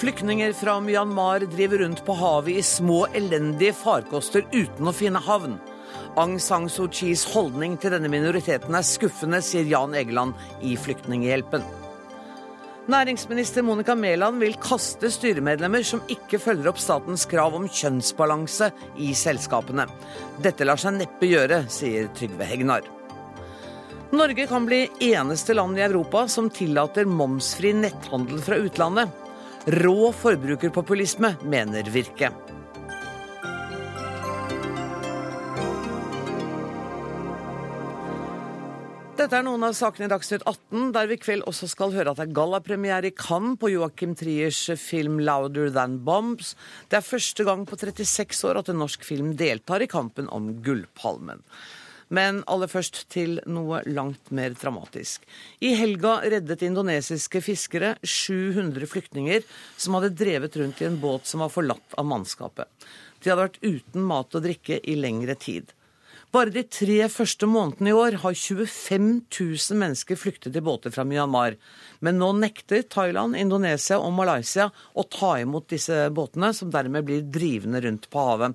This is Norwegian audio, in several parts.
Flyktninger fra Myanmar driver rundt på havet i små, elendige farkoster uten å finne havn. Aung San Suu Kyis holdning til denne minoriteten er skuffende, sier Jan Egeland i Flyktninghjelpen. Næringsminister Monica Mæland vil kaste styremedlemmer som ikke følger opp statens krav om kjønnsbalanse i selskapene. Dette lar seg neppe gjøre, sier Trygve Hegnar. Norge kan bli eneste land i Europa som tillater momsfri netthandel fra utlandet. Rå forbrukerpopulisme, mener Virke. Dette er noen av sakene i Dagsnytt 18, der vi i kveld også skal høre at det er gallapremiere i Cannes på Joachim Triers film 'Louder Than Bombs'. Det er første gang på 36 år at en norsk film deltar i kampen om Gullpalmen. Men aller først til noe langt mer dramatisk. I helga reddet indonesiske fiskere 700 flyktninger som hadde drevet rundt i en båt som var forlatt av mannskapet. De hadde vært uten mat og drikke i lengre tid. Bare de tre første månedene i år har 25 000 mennesker flyktet i båter fra Myanmar. Men nå nekter Thailand, Indonesia og Malaysia å ta imot disse båtene, som dermed blir drivende rundt på havet.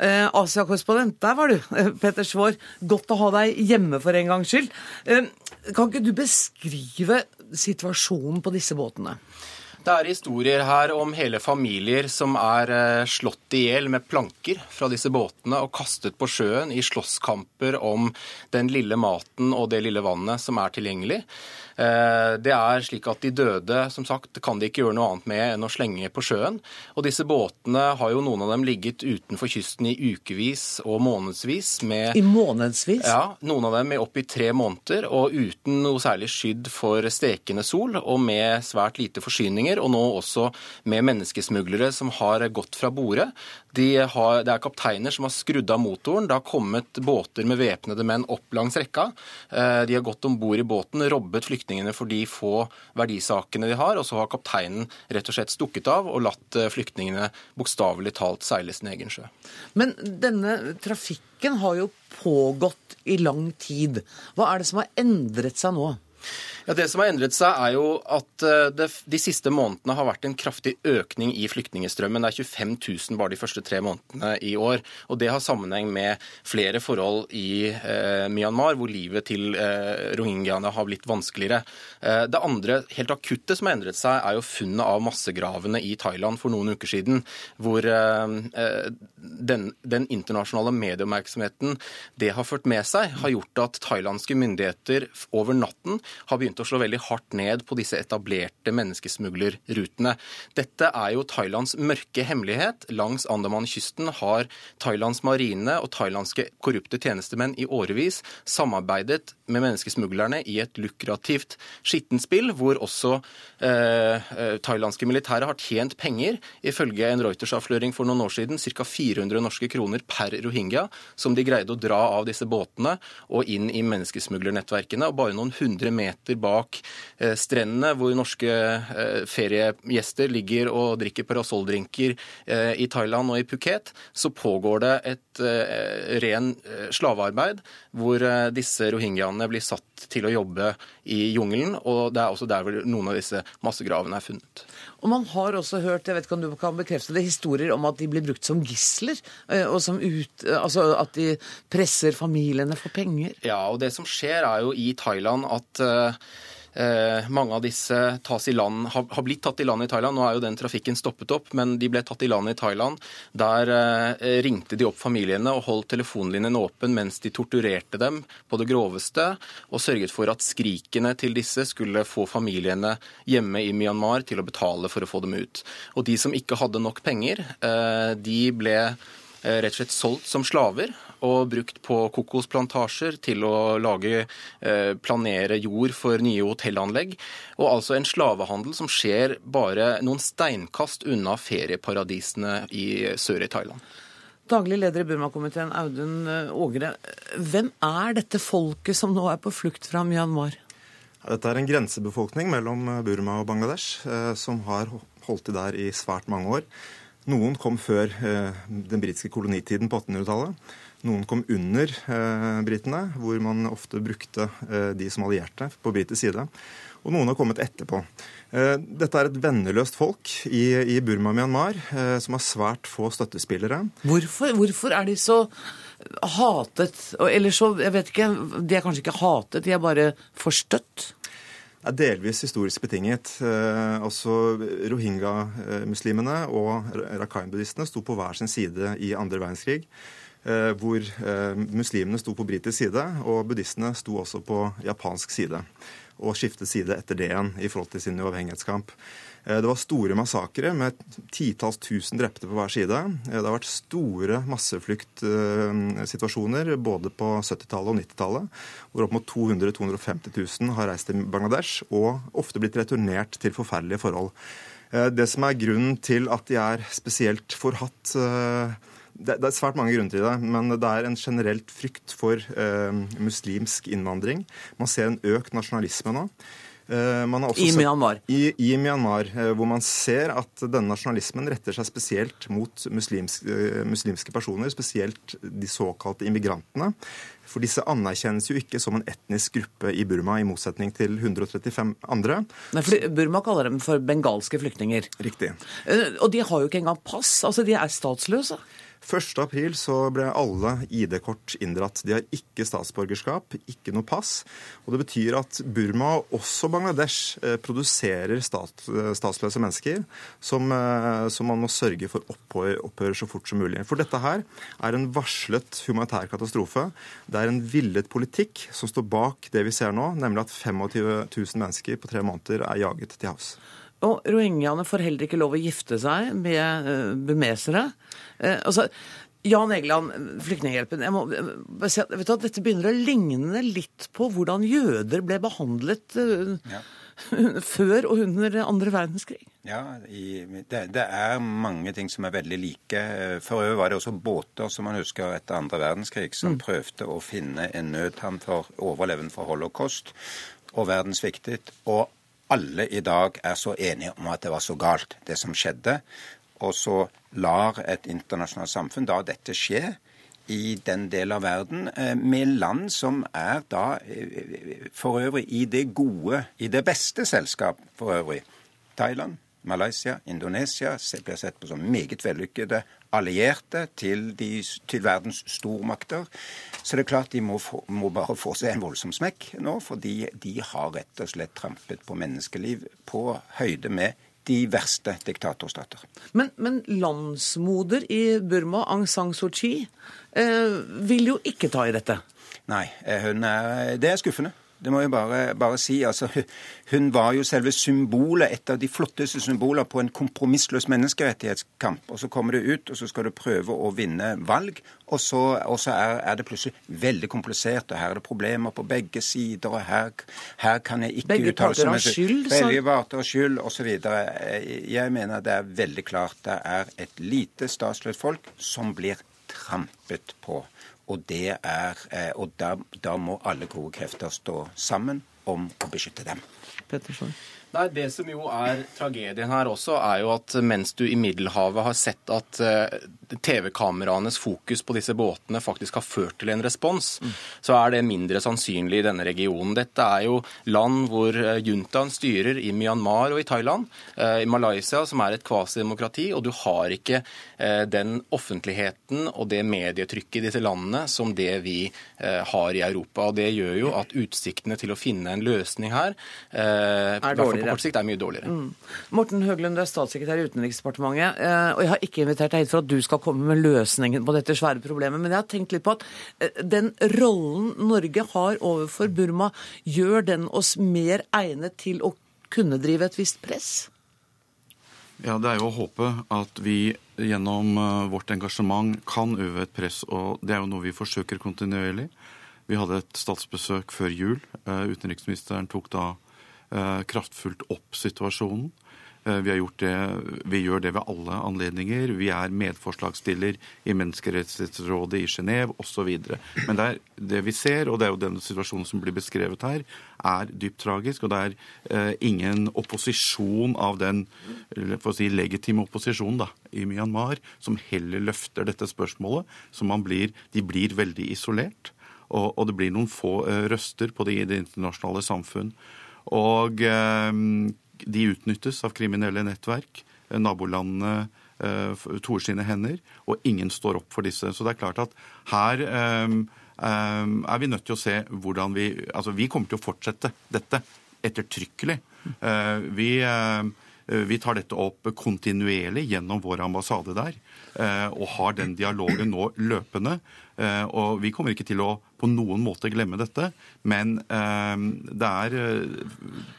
Eh, Asia-korrespondent, der var du, eh, Peter Svaar. Godt å ha deg hjemme for en gangs skyld. Eh, kan ikke du beskrive situasjonen på disse båtene? Det er historier her om hele familier som er eh, slått i hjel med planker fra disse båtene og kastet på sjøen i slåsskamper om den lille maten og det lille vannet som er tilgjengelig. Eh, det er slik at De døde som sagt, kan de ikke gjøre noe annet med enn å slenge på sjøen. Og disse båtene har jo noen av dem ligget utenfor kysten i ukevis og månedsvis. Med, I månedsvis? Ja, noen av dem i opptil tre måneder og uten noe særlig skydd for stekende sol og med svært lite forsyninger. Og nå også med menneskesmuglere som har gått fra borde. De har, det er kapteiner som har skrudd av motoren. Det har kommet båter med væpnede menn opp langs rekka. Eh, de har gått om bord i båten, robbet flyktningene for de få verdisakene de har, og så har kapteinen rett og slett stukket av og latt eh, flyktningene bokstavelig talt seile sin egen sjø. Men denne trafikken har jo pågått i lang tid. Hva er det som har endret seg nå? Ja, Det som har endret seg, er jo at eh, det, de siste månedene har vært en kraftig økning i flyktningstrømmen. Det er 25 000 bare de første tre månedene i år. Og det har sammenheng med flere forhold i eh, Myanmar, hvor livet til eh, rohingyaene har blitt vanskeligere. Eh, det andre helt akutte som har endret seg, er jo funnet av massegravene i Thailand for noen uker siden, hvor eh, eh, den, den internasjonale medieoppmerksomheten det har ført med seg, har gjort at thailandske myndigheter over natten har begynt å slå veldig hardt ned på disse etablerte menneskesmuglerrutene. Dette er jo Thailands mørke hemmelighet. Langs Andaman-kysten har Thailands marine og thailandske korrupte tjenestemenn i årevis samarbeidet med menneskesmuglerne i et lukrativt skittenspill, hvor også eh, eh, thailandske militære har tjent penger, ifølge en Reuters-avsløring for noen år siden, ca. 400 norske kroner per rohingya, som de greide å dra av disse båtene og inn i menneskesmuglernettverkene. Og bare noen hundre meter bak eh, strendene, hvor norske eh, feriegjester ligger og drikker parasolldrinker eh, i Thailand og i Phuket, så pågår det et ren slavearbeid, hvor disse rohingyaene blir satt til å jobbe i jungelen. Og det er også der hvor noen av disse massegravene er funnet. Og man har også hørt, jeg vet ikke om du kan bekrefte det, historier om at de blir brukt som gisler. eh, eh, altså at de presser familiene for penger. Ja, og det som skjer er jo i Thailand at Eh, mange av disse land, har, blitt tatt i land i Thailand. Nå er jo den trafikken stoppet opp, men de ble tatt i land i Thailand. Der eh, ringte de opp familiene og holdt telefonlinjen åpen mens de torturerte dem på det groveste, og sørget for at skrikene til disse skulle få familiene hjemme i Myanmar til å betale for å få dem ut. Og de som ikke hadde nok penger, eh, de ble eh, rett og slett solgt som slaver og brukt på kokosplantasjer til å lage, eh, planere jord for nye hotellanlegg. Og altså en slavehandel som skjer bare noen steinkast unna ferieparadisene i sør i Thailand. Daglig leder i Burmakomiteen, Audun eh, Ågre. Hvem er dette folket som nå er på flukt fra Myanmar? Dette er en grensebefolkning mellom Burma og Bangladesh, som har holdt til der i svært mange år. Noen kom før den britiske kolonitiden på 1800-tallet. Noen kom under eh, britene, hvor man ofte brukte eh, de som allierte på britisk side. Og noen har kommet etterpå. Eh, dette er et venneløst folk i, i Burma-Myanmar eh, som har svært få støttespillere. Hvorfor, hvorfor er de så hatet? Eller så, jeg vet ikke, de er kanskje ikke hatet, de er bare forstøtt? er delvis historisk betinget. Eh, altså Rohingya-muslimene og Rakhine-buddhistene sto på hver sin side i andre verdenskrig. Eh, hvor eh, muslimene sto på britisk side, og buddhistene sto også på japansk side. Og skiftet side etter det igjen i forhold til sin uavhengighetskamp. Eh, det var store massakre med titalls tusen drepte på hver side. Det har vært store massefluktsituasjoner både på 70-tallet og 90-tallet, hvor opp mot 200 250 000 har reist til Bangladesh og ofte blitt returnert til forferdelige forhold. Det som er grunnen til at de er spesielt forhatt det er svært mange grunner til det, men det er en generelt frykt for eh, muslimsk innvandring. Man ser en økt nasjonalisme nå. Eh, I Myanmar? I, I, Myanmar, eh, hvor man ser at denne nasjonalismen retter seg spesielt mot muslimske, eh, muslimske personer, spesielt de såkalte immigrantene. For disse anerkjennes jo ikke som en etnisk gruppe i Burma, i motsetning til 135 andre. Nei, for Burma kaller dem for bengalske flyktninger. Riktig. Og de har jo ikke engang pass. Altså, de er statsløse. 1.4 så ble alle ID-kort inndratt. De har ikke statsborgerskap, ikke noe pass. Og Det betyr at Burma og også Bangladesh eh, produserer stat, eh, statsløse mennesker som, eh, som, man må sørge for opphør, opphører så fort som mulig. For dette her er en varslet humanitær katastrofe. Det er en villet politikk som står bak det vi ser nå, nemlig at 25 000 mennesker på tre måneder er jaget til havs. Og rohingyaene får heller ikke lov å gifte seg med uh, bumesere. Uh, altså, Jan Egeland, Flyktninghjelpen. Jeg må si at, vet du, Dette begynner å ligne litt på hvordan jøder ble behandlet uh, ja. før og under andre verdenskrig. Ja, i, det, det, er mange ting som er veldig like. For øvrig var det også båter som man husker etter andre verdenskrig, som mm. prøvde å finne en nødhavn for overlevende for holocaust og verden sviktet. Og alle i dag er så enige om at det var så galt, det som skjedde. Og så lar et internasjonalt samfunn da dette skje i den del av verden, eh, med land som er da eh, for øvrig i det gode, i det beste selskap for øvrig. Thailand, Malaysia, Indonesia blir sett på som meget vellykkede allierte til, de, til verdens stormakter. Så det er klart de må, få, må, bare få seg en voldsom smekk nå, fordi de har rett og slett trampet på menneskeliv på høyde med de verste diktatorstater. Men, men landsmoder i Burma, Aung San Suu Kyi, eh, vil jo ikke ta i dette? Nei, eh, er, det er skuffende. Det må jeg bare, bare si. Altså, hun var jo selve symbolet, et av de flotteste symboler på en kompromissløs menneskerettighetskamp. Og så kommer du ut, og så skal du prøve å vinne valg. Og så, og så er, er, det plutselig veldig komplisert, og her er det problemer på begge sider. Og her, her kan jeg ikke begge uttale har skyld? Begge parter har skyld, osv. Jeg mener det er veldig klart det er et lite statsløst folk som blir trampet på. Og, er, eh, og da, da, må alle gode krefter stå sammen om å beskytte dem. Pettersen. Nei, Det som jo er tragedien her også, er jo at mens du i Middelhavet har sett at uh, TV-kameraenes fokus på disse båtene faktisk har ført til en respons, mm. så er det mindre sannsynlig i denne regionen. Dette er jo land hvor uh, juntaen styrer i Myanmar og i Thailand. Uh, I Malaysia, som er et kvasidemokrati, og du har ikke den offentligheten og det medietrykket i disse landene som det vi har i Europa. Og Det gjør jo at utsiktene til å finne en løsning her er dårlig på kort sikt er mye dårligere. Mm. Morten Høglund, du er statssekretær i Utenriksdepartementet. Eh, og Jeg har ikke invitert deg hit for at du skal komme med løsningen på dette svære problemet, men jeg har tenkt litt på at eh, den rollen Norge har overfor Burma, gjør den oss mer egnet til å kunne drive et visst press? Ja, Det er jo å håpe at vi gjennom eh, vårt engasjement kan øve et press. og Det er jo noe vi forsøker kontinuerlig. Vi hadde et statsbesøk før jul. Utenriksministeren tok da kraftfullt opp situasjonen. Eh, vi, det, vi, gjør det ved alle anledninger. Vi er medforslagsstiller i Menneskerettighetsrådet i Genéve osv. Men det, er det vi ser, og det er jo den situasjonen som blir beskrevet her, er dypt tragisk. Og det er eh, ingen opposisjon av den for å si, legitime opposisjonen da, i Myanmar som heller løfter dette spørsmålet. Så blir, de blir veldig isolert. Og, og, det blir noen få eh, røster på det, i det internasjonale samfunn. Og eh, de utnyttes av kriminelle nettverk. Nabolandene eh, toer sine hender, og ingen står opp for disse. Så det er klart at her eh, er vi nødt til å se hvordan vi Altså, vi kommer til å fortsette dette ettertrykkelig. Vi, vi tar dette opp kontinuerlig gjennom vår ambassade der, og har den dialogen nå løpende. Og vi kommer ikke til å på noen måte glemme dette, men det er,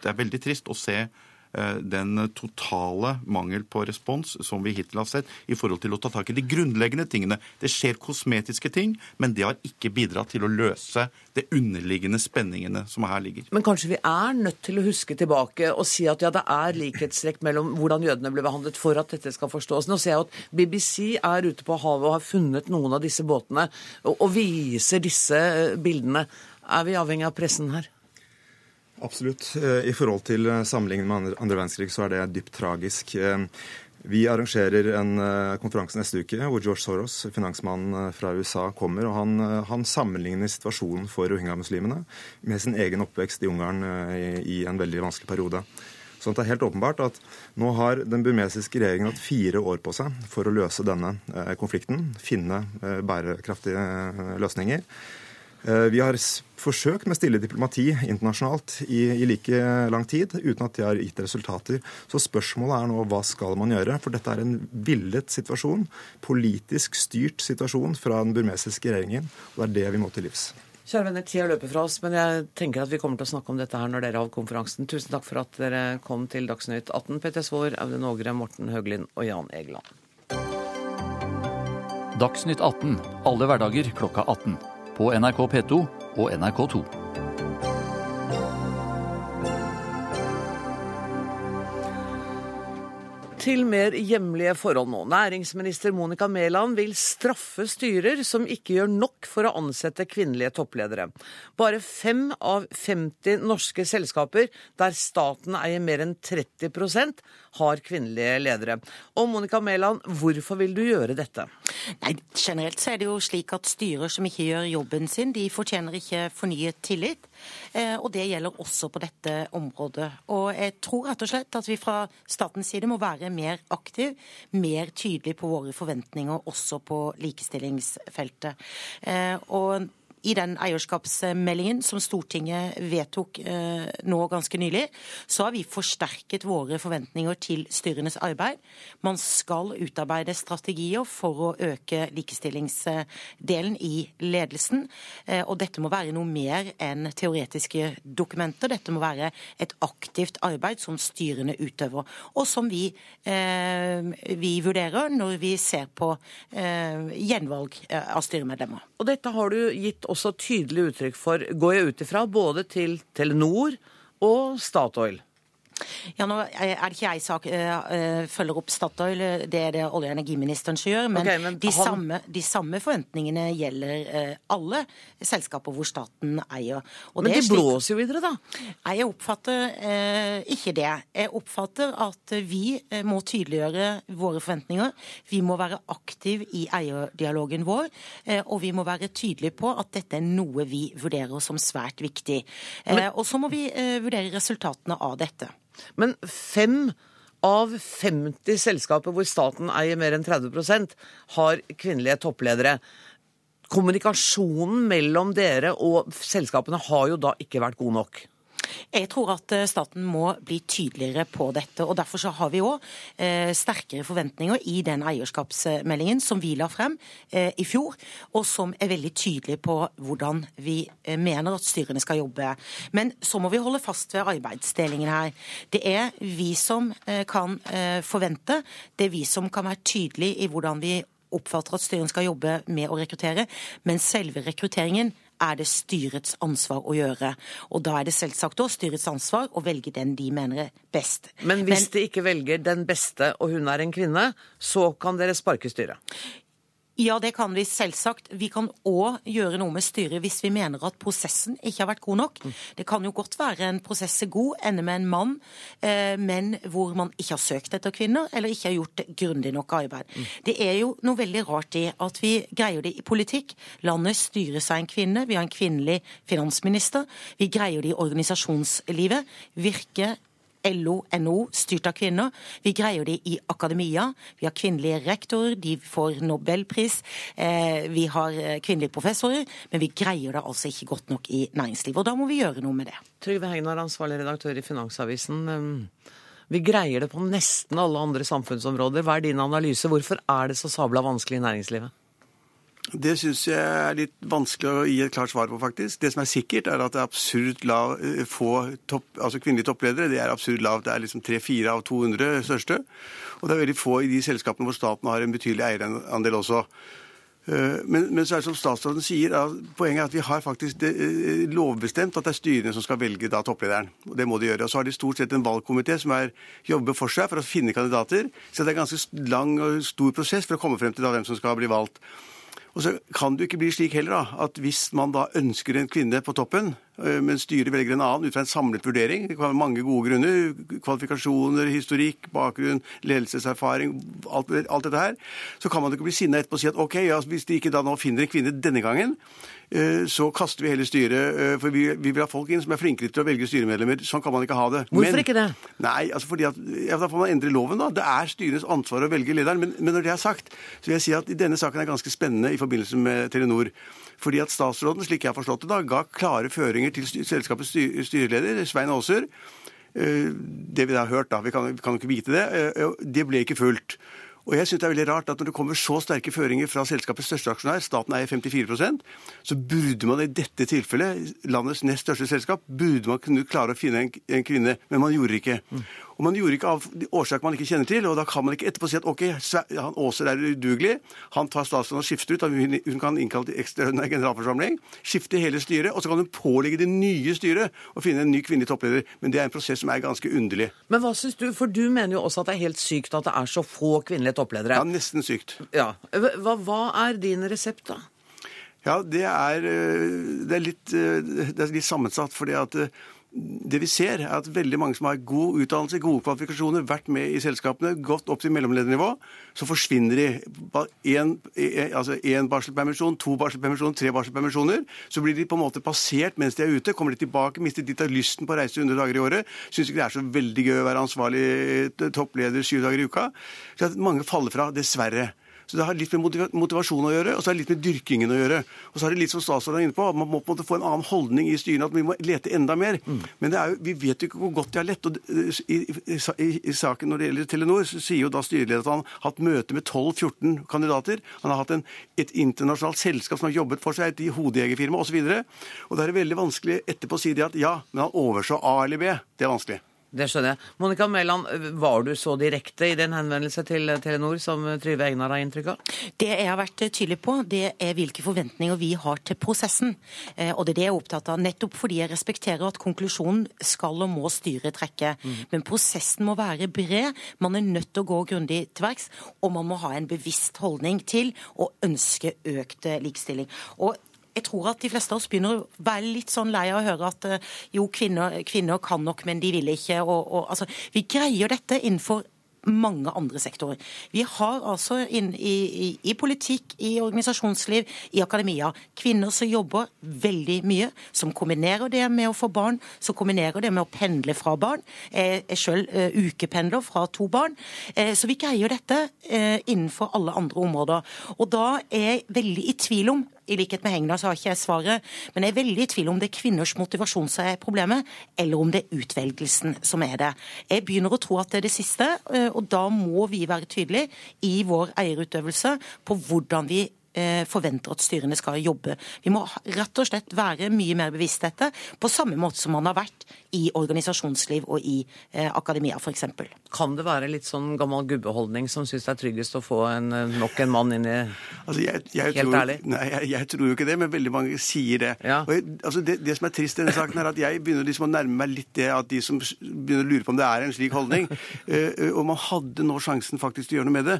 det er veldig trist å se Eh, den totale mangel på respons som vi hittil har sett i forhold til å ta tak i de grunnleggende tingene. Det skjer kosmetiske ting, men det har ikke bidratt til å løse det underliggende spenningene som her ligger. Men kanskje vi er nødt til å huske tilbake og si at ja, det er likhetstrekk mellom hvordan jødene ble behandlet for at dette skal forstås. Nå ser jeg at BBC er ute på havet og har funnet noen av disse båtene og, og viser disse eh, bildene. Er vi avhengig av pressen her? Absolutt. Eh, I forhold til sammenlignet sammenligningen med andre verdenskrig så er det dypt tragisk. Eh, vi arrangerer en konferanse neste uke hvor George Soros, finansmannen fra USA, kommer. og Han, han sammenligner situasjonen for rohingya-muslimene med sin egen oppvekst i Ungarn i, i en veldig vanskelig periode. Sånn det er helt åpenbart at nå har den burmesiske regjeringen hatt fire år på seg for å løse denne konflikten, finne bærekraftige løsninger. Eh, vi har forsøkt med stille diplomati internasjonalt i, i, like lang tid, uten at det har gitt resultater. Så spørsmålet er nå hva skal man gjøre? For dette er en villet situasjon, politisk styrt situasjon fra den burmesiske regjeringen, og det er det vi må til livs. Kjære venner, tida løper fra oss, men jeg tenker at vi kommer til å snakke om dette her når dere har konferansen. Tusen takk for at dere kom til Dagsnytt 18. Petter Svaar, Audun Ågre, Morten Høglind og Jan Egeland. Dagsnytt 18 alle hverdager klokka 18 på NRK P2 og NRK2. Til mer hjemlige forhold nå. Næringsminister Monica Mæland vil straffe styrer som ikke gjør nok for å ansette kvinnelige toppledere. Bare fem av 50 norske selskaper der staten eier mer enn 30% har kvinnelige ledere. Og Monica Mæland, hvorfor vil du gjøre dette? Nei, Generelt så er det jo slik at styrer som ikke gjør jobben sin, de fortjener ikke fornyet tillit. Eh, og det gjelder også på dette området. Og jeg tror rett og slett at vi fra statens side må være mer aktiv, mer tydelig på våre forventninger også på likestillingsfeltet. Eh, og i den eierskapsmeldingen som Stortinget vedtok eh, nå ganske nylig, så har vi forsterket våre forventninger til styrenes arbeid. Man skal utarbeide strategier for å øke likestillingsdelen i ledelsen. Eh, og dette må være noe mer enn teoretiske dokumenter. Dette må være et aktivt arbeid som styrene utøver, og som vi, eh, vi vurderer når vi ser på gjenvalg av styremedlemmer. Og dette har du gitt også tydelig uttrykk for, går jeg ut ifra, både til Telenor og Statoil. Ja, nå er det ikke jeg som uh, følger opp Statoil, det er det olje- og energiministeren som gjør. Men, okay, men de, han... samme, de, samme, forventningene gjelder alle selskaper hvor staten eier. Og men de slik... blåser jo videre, da? Nei, jeg oppfatter eh, ikke det. Jeg oppfatter at vi må tydeliggjøre våre forventninger. Vi må være aktive i eierdialogen vår, og vi må være tydelige på at dette er noe vi vurderer som svært viktig. Men... Og så må vi vurdere resultatene av dette. Men fem av 50 selskaper hvor staten eier mer enn 30% har kvinnelige toppledere. Kommunikasjonen mellom dere og selskapene har jo da ikke vært god nok? Jeg tror at eh, staten må bli tydeligere på dette. og Derfor så har vi òg eh, sterkere forventninger i den eierskapsmeldingen som vi la frem eh, i fjor, og som er veldig tydelig på hvordan vi eh, mener at styrene skal jobbe. Men så må vi holde fast ved arbeidsdelingen her. Det er vi som eh, kan eh, forvente, det er vi som kan være tydelige i hvordan vi oppfatter at styrene skal jobbe med å rekruttere, men selve rekrutteringen er det styrets ansvar å gjøre. Og da er det selvsagt også styrets ansvar å velge den de mener er best. Men hvis Men, de ikke velger den beste, og hun er en kvinne, så kan dere sparke styret? Ja, det kan vi selvsagt. Vi kan òg gjøre noe med styret hvis vi mener at prosessen ikke har vært god nok. Det kan jo godt være en prosess er god, ender med en mann, eh, men hvor man ikke har søkt etter kvinner, eller ikke har gjort grundig nok arbeid. Det er jo noe veldig rart i at vi greier det i politikk. Landet styres av en kvinne, vi har en kvinnelig finansminister. Vi greier det i organisasjonslivet. Virke LO, NO, styrt av kvinner. Vi greier det i akademia. Vi har kvinnelige rektorer, de får nobelpris. Eh, vi har eh, kvinnelige professorer. Men vi greier det altså ikke godt nok i næringslivet. Og da må vi gjøre noe med det. Trygve Hegnar, ansvarlig redaktør i Finansavisen. Vi greier det på nesten alle andre samfunnsområder. Hva er din analyse? Hvorfor er det så sabla vanskelig i næringslivet? Det syns jeg er litt vanskelig å gi et klart svar på, faktisk. Det som er sikkert, er at det er absurd lav, eh, få topp, altså kvinnelige toppledere. Det er absurd lavt. Det er liksom 3-4 av 200 største. Og det er veldig få i de selskapene hvor staten har en betydelig eierandel også. Eh, men, men, så er det som statsråden sier, poenget er at vi har faktisk det, eh, lovbestemt at det er styrene som skal velge da topplederen. og Det må de gjøre. Og så har de stort sett en valgkomité som er, jobber for seg for å finne kandidater. Så det er en ganske lang og stor prosess for å komme frem til da hvem som skal bli valgt. Og så kan det jo ikke bli slik heller da, at hvis man da ønsker en kvinne på toppen, øh, men styret velger en annen ut fra en samlet vurdering, det kan være mange gode grunner, kvalifikasjoner, historikk, bakgrunn, ledelseserfaring, alt, alt dette her, så kan man ikke bli sinna etterpå og si at ok, ja, hvis de ikke da nå finner en kvinne denne gangen, Eh, så kaster vi hele styret. Eh, for vi, vi, vil ha folk inn som er flinkere til å velge styremedlemmer. Sånn kan man ikke ha det. Hvorfor men, ikke det? Nei, altså fordi at, ja, Da får man endre loven, da. Det er styrenes ansvar å velge lederen. Men, men når det er sagt, så vil jeg si at denne saken er ganske spennende i forbindelse med Telenor. Fordi at statsråden, slik jeg har forstått det, da, ga klare føringer til selskapets styreleder, Svein Aaser. Eh, det vi da har hørt, da, vi kan jo ikke vite det, det ble ikke fulgt. Og jeg synes det er veldig rart at Når det kommer så sterke føringer fra selskapets største aksjonær, staten eier 54% så burde man i dette tilfellet, landets nest største selskap, burde man kunne klare å finne en, kvinne. Men man gjorde ikke. Mm. Og man gjorde ikke av årsaker man ikke kjenner til. og Da kan man ikke etterpå si at ok, han Åser er udugelig, han tar statsråden og skifter ut. Hun kan innkalle til ekstraordinær generalforsamling, skifte hele styret, og så kan hun pålegge det nye styret å finne en ny kvinnelig toppleder. Men det er en prosess som er ganske underlig. Men hva synes du, For du mener jo også at det er helt sykt at det er så få kvinnelige toppledere. Ja, nesten sykt. Ja. Hva, hva er din resept, da? Ja, det er, eh, det er, litt, eh, det er litt sammensatt. fordi at eh, det vi ser, er at veldig mange som har god utdannelse, gode kvalifikasjoner, vært med i selskapene, gått opp til mellomledernivå, så forsvinner de. Én altså barselpermisjon, to barselpermisjoner, tre barselpermisjoner. Så blir de på en måte passert mens de er ute. Kommer de tilbake, mister de av lysten på å reise 100 dager i året. Syns ikke det er så veldig gøy å være ansvarlig toppleder syv dager i uka. Så mange faller fra, dessverre. Så det har litt med motivasjon å gjøre, og så har det litt med dyrkingen å gjøre. Og så er det litt som statsråden er inne på, at man må på en måte få en annen holdning i styrene, at vi må lete enda mer. Mm. Men jo, vi vet jo ikke hvor godt de har lett. Og i, i, i, i, saken når det gjelder Telenor, så sier jo da styreleder at han har hatt møte med 12-14 kandidater. Han har hatt en, et internasjonalt selskap som har jobbet for seg, et hodejegerfirma osv. Og, så og da er det veldig vanskelig etterpå å si det at ja, men han overså A eller B. Det er vanskelig. Det skjønner jeg. Monica Mæland, var du så direkte i den henvendelse til Telenor som Tryve Egnar har inntrykk av? Det jeg har vært tydelig på, det er hvilke forventninger vi har til prosessen. Eh, og det er det jeg er opptatt av. Nettopp fordi jeg respekterer at konklusjonen skal og må styret trekke. Mm. Men prosessen må være bred. Man er nødt til å gå grundig til verks. Og man må ha en bevisst holdning til å ønske økt likestilling. Og jeg tror at de fleste av oss begynner å være litt sånn lei av å høre at eh, jo, kvinner, kvinner kan nok, men de vil ikke. Og, og, altså, vi greier dette innenfor mange andre sektorer. Vi har altså inn, i, i, i, politikk, i organisasjonsliv, i akademia kvinner som jobber veldig mye, som kombinerer det med å få barn, som kombinerer det med å pendle fra barn. Jeg er selv uh, eh, ukependler fra to barn. Uh, så vi greier dette uh, innenfor alle andre områder. Og da er jeg veldig i tvil om i likhet med Hegnar så har ikke jeg svaret, men jeg er veldig i tvil om det er kvinners motivasjon som er problemet, eller om det er utvelgelsen som er det. Jeg begynner å tro at det er det siste, eh, og da må vi være tydelige i vår eierutøvelse på hvordan vi forventer at styrene skal jobbe. Vi må rett og slett være mye mer bevisst dette, på samme måte som man har vært i organisasjonsliv og i eh, akademia f.eks. Kan det være litt sånn gammel gubbeholdning som syns det er tryggest å få en, eh, nok en mann inn i Altså, jeg, jeg Helt tror, ærlig? Nei, jeg, jeg tror jo ikke det, men veldig mange sier det. Ja. Og jeg, altså det, det som er trist i denne saken, er at jeg begynner liksom å nærme meg litt det at de som begynner å lure på om det er en slik holdning. eh, eh, og man hadde nå sjansen faktisk til å gjøre noe med det.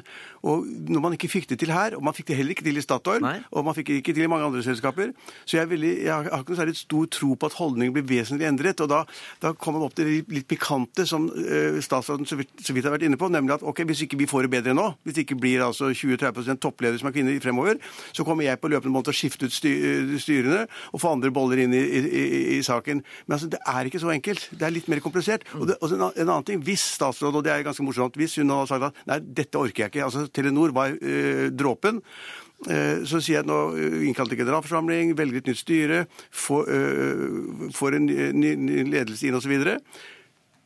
Og når man ikke fikk det til her, og man fikk det heller ikke til i Statoil, Nei. og man fikk ikke til i mange andre selskaper, så jeg, veldig, jeg har ikke noe særlig stor tro på at holdningen blir vesentlig endret. Og da, da kommer man opp til det litt pikante som eh, statsråden så vidt, så vidt har vært inne på, nemlig at ok, hvis ikke vi får det bedre nå, hvis det ikke blir altså 20-30 toppledere som er kvinner fremover, så kommer jeg på løpende måned til å skifte ut eh, styrene og få andre boller inn i, i, i, i saken. Men altså, det er ikke så enkelt. Det er litt mer komplisert. Og, det, og en, en annen ting, hvis statsråd, og det er ganske morsomt, hvis hun hadde sagt at nei, dette orker jeg ikke, altså Telenor var øh, dråpen, Så sier jeg nå innkalte til generalforsamling, velger et nytt styre, får, eh, får en ny, ledelse inn osv.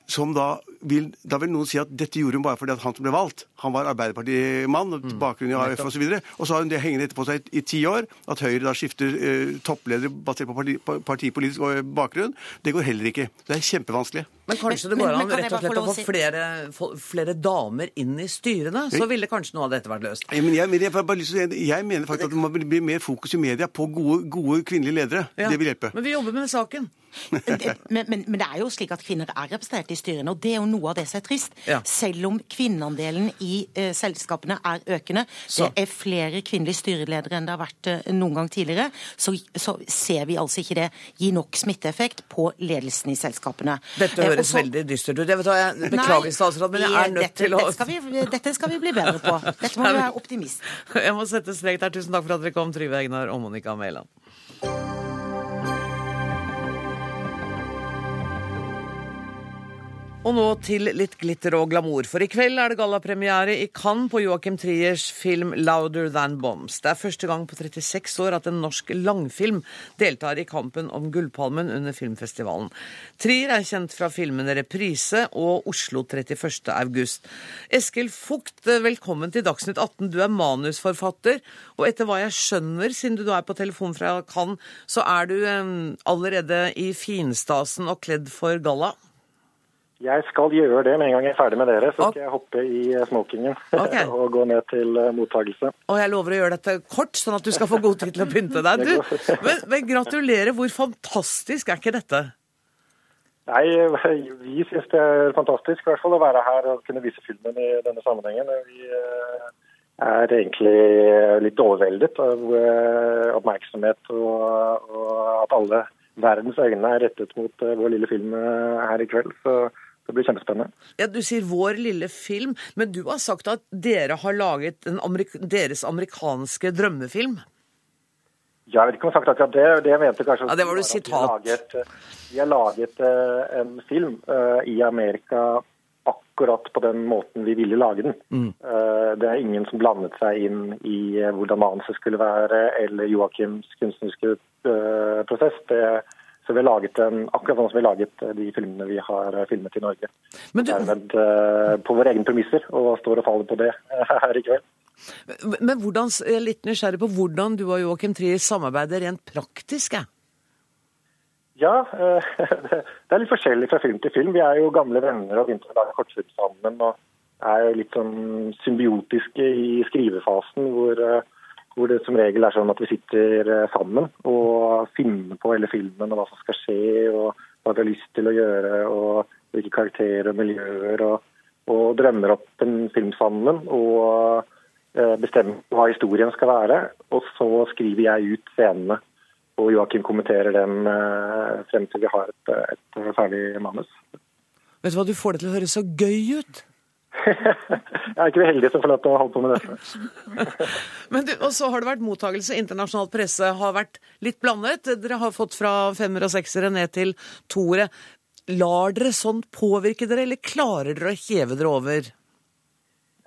Som da vil, da vil noen si at dette gjorde hun bare fordi at han som ble valgt, han var Arbeiderpartimann, og bakgrunn i AF osv. Og så har hun det hengende etterpå seg i ti år, at Høyre da skifter eh, toppledere basert på parti, partipolitisk eh, bakgrunn. Det går heller ikke. Det er kjempevanskelig. Men kanskje det går men an rett og slett å få flere, flere damer inn i styrene? Så ville kanskje noe av dette vært løst. Ja, Men jeg, men jeg, si- jeg mener faktisk at det må bli mer fokus i media på gode, gode kvinnelige ledere. Ja. Det vil hjelpe. Men vi jobber med saken. Men, men, men det er jo slik at kvinner er representert i styrene, og det er jo noe av det som er trist. Ja. Selv om kvinneandelen i uh, selskapene er økende, Så- det er flere kvinnelige styreledere enn det har vært uh, noen gang tidligere, så, så ser vi altså ikke det gi nok smitteeffekt på ledelsen i selskapene. Dette Eh, og høres så- veldig dystert ut. Jeg, vet hva, jeg beklager, statsråd, men jeg er nødt dette, til å dette skal, vi, dette skal vi bli bedre på. Dette må vi være optimist. Jeg må sette strek der. Tusen takk for at dere kom, Trygve Egnar og Monica Mæland. Og nå til litt glitter og glamour, for i kveld er det gallapremiere i Cannes på Joachim Triers film 'Louder Than Bombs'. Det er første gang på 36 år at en norsk langfilm deltar i kampen om Gullpalmen under filmfestivalen. Trier er kjent fra filmene 'Reprise' og 'Oslo 31. august'. Eskil Fugt, velkommen til Dagsnytt 18. Du er manusforfatter, og etter hva jeg skjønner, siden du er på telefon fra Cannes, så er du eh, allerede i finstasen og kledd for galla? Jeg skal gjøre det med en gang jeg er ferdig med dere. Så skal skal jeg hoppe i eh, smokingen okay. og gå ned til mottakelse. mottagelse. Og jeg lover å gjøre dette kort, sånn at du skal få god tid til å pynte deg. Du, men, men gratulerer, hvor fantastisk er ikke dette? Nei, vi syns det er fantastisk i hvert fall å være her og kunne vise filmen i denne sammenhengen. Vi eh, er egentlig litt overveldet av eh, oppmerksomhet og, og at alle verdens øyne er rettet mot eh, vår lille film eh, her i kveld. Så det blir kjempespennende. Ja, Du sier 'vår lille film', men du har sagt at dere har laget en amerik deres amerikanske drømmefilm. Ja, Jeg vet ikke om jeg har sagt akkurat det. Det mente kanskje Ja, det var du at sitat. Vi har laget, eh, vi har laget uh, en film uh, i Amerika akkurat på den måten vi ville lage den. Mm. Uh, det er ingen som blandet seg inn i eh, hvordan manuset skulle være, eller Joakims kunstneriske eh, prosess. Det, så vi har laget den akkurat sånn som vi har laget eh, de filmene vi har eh, filmet i Norge. Men, du, Dermed eh, på våre egne premisser, og står og faller på det her i kveld. men hvordan, jeg er litt nysgjerrig på hvordan du og Joachim Trier samarbeider rent praktisk. jeg. Ja, det er litt forskjellig fra film til film. Vi er jo gamle venner og begynte å lage kortfilm sammen. og er litt sånn symbiotiske i skrivefasen, hvor, hvor det som regel er sånn at vi sitter eh, sammen og finner på hele filmen og hva som skal skje, og hva vi har lyst til å gjøre, og hvilke karakterer og miljøer, og, og drømmer opp en film sammen. og eh, bestemmer hva historien skal være, og så skriver jeg ut scenene og Joakim kommenterer dem eh, frem til vi har et, et ferdig manus. Vet du hva, du får det til å høres så gøy ut. Jeg er ikke det heldige som får lov til å holde på med dette. Men du, og så har det vært mottakelse. Internasjonal presse har vært litt blandet. Dere har fått fra femmer og seksere ned til toere. Lar dere sånt påvirke dere, eller klarer dere å heve dere over?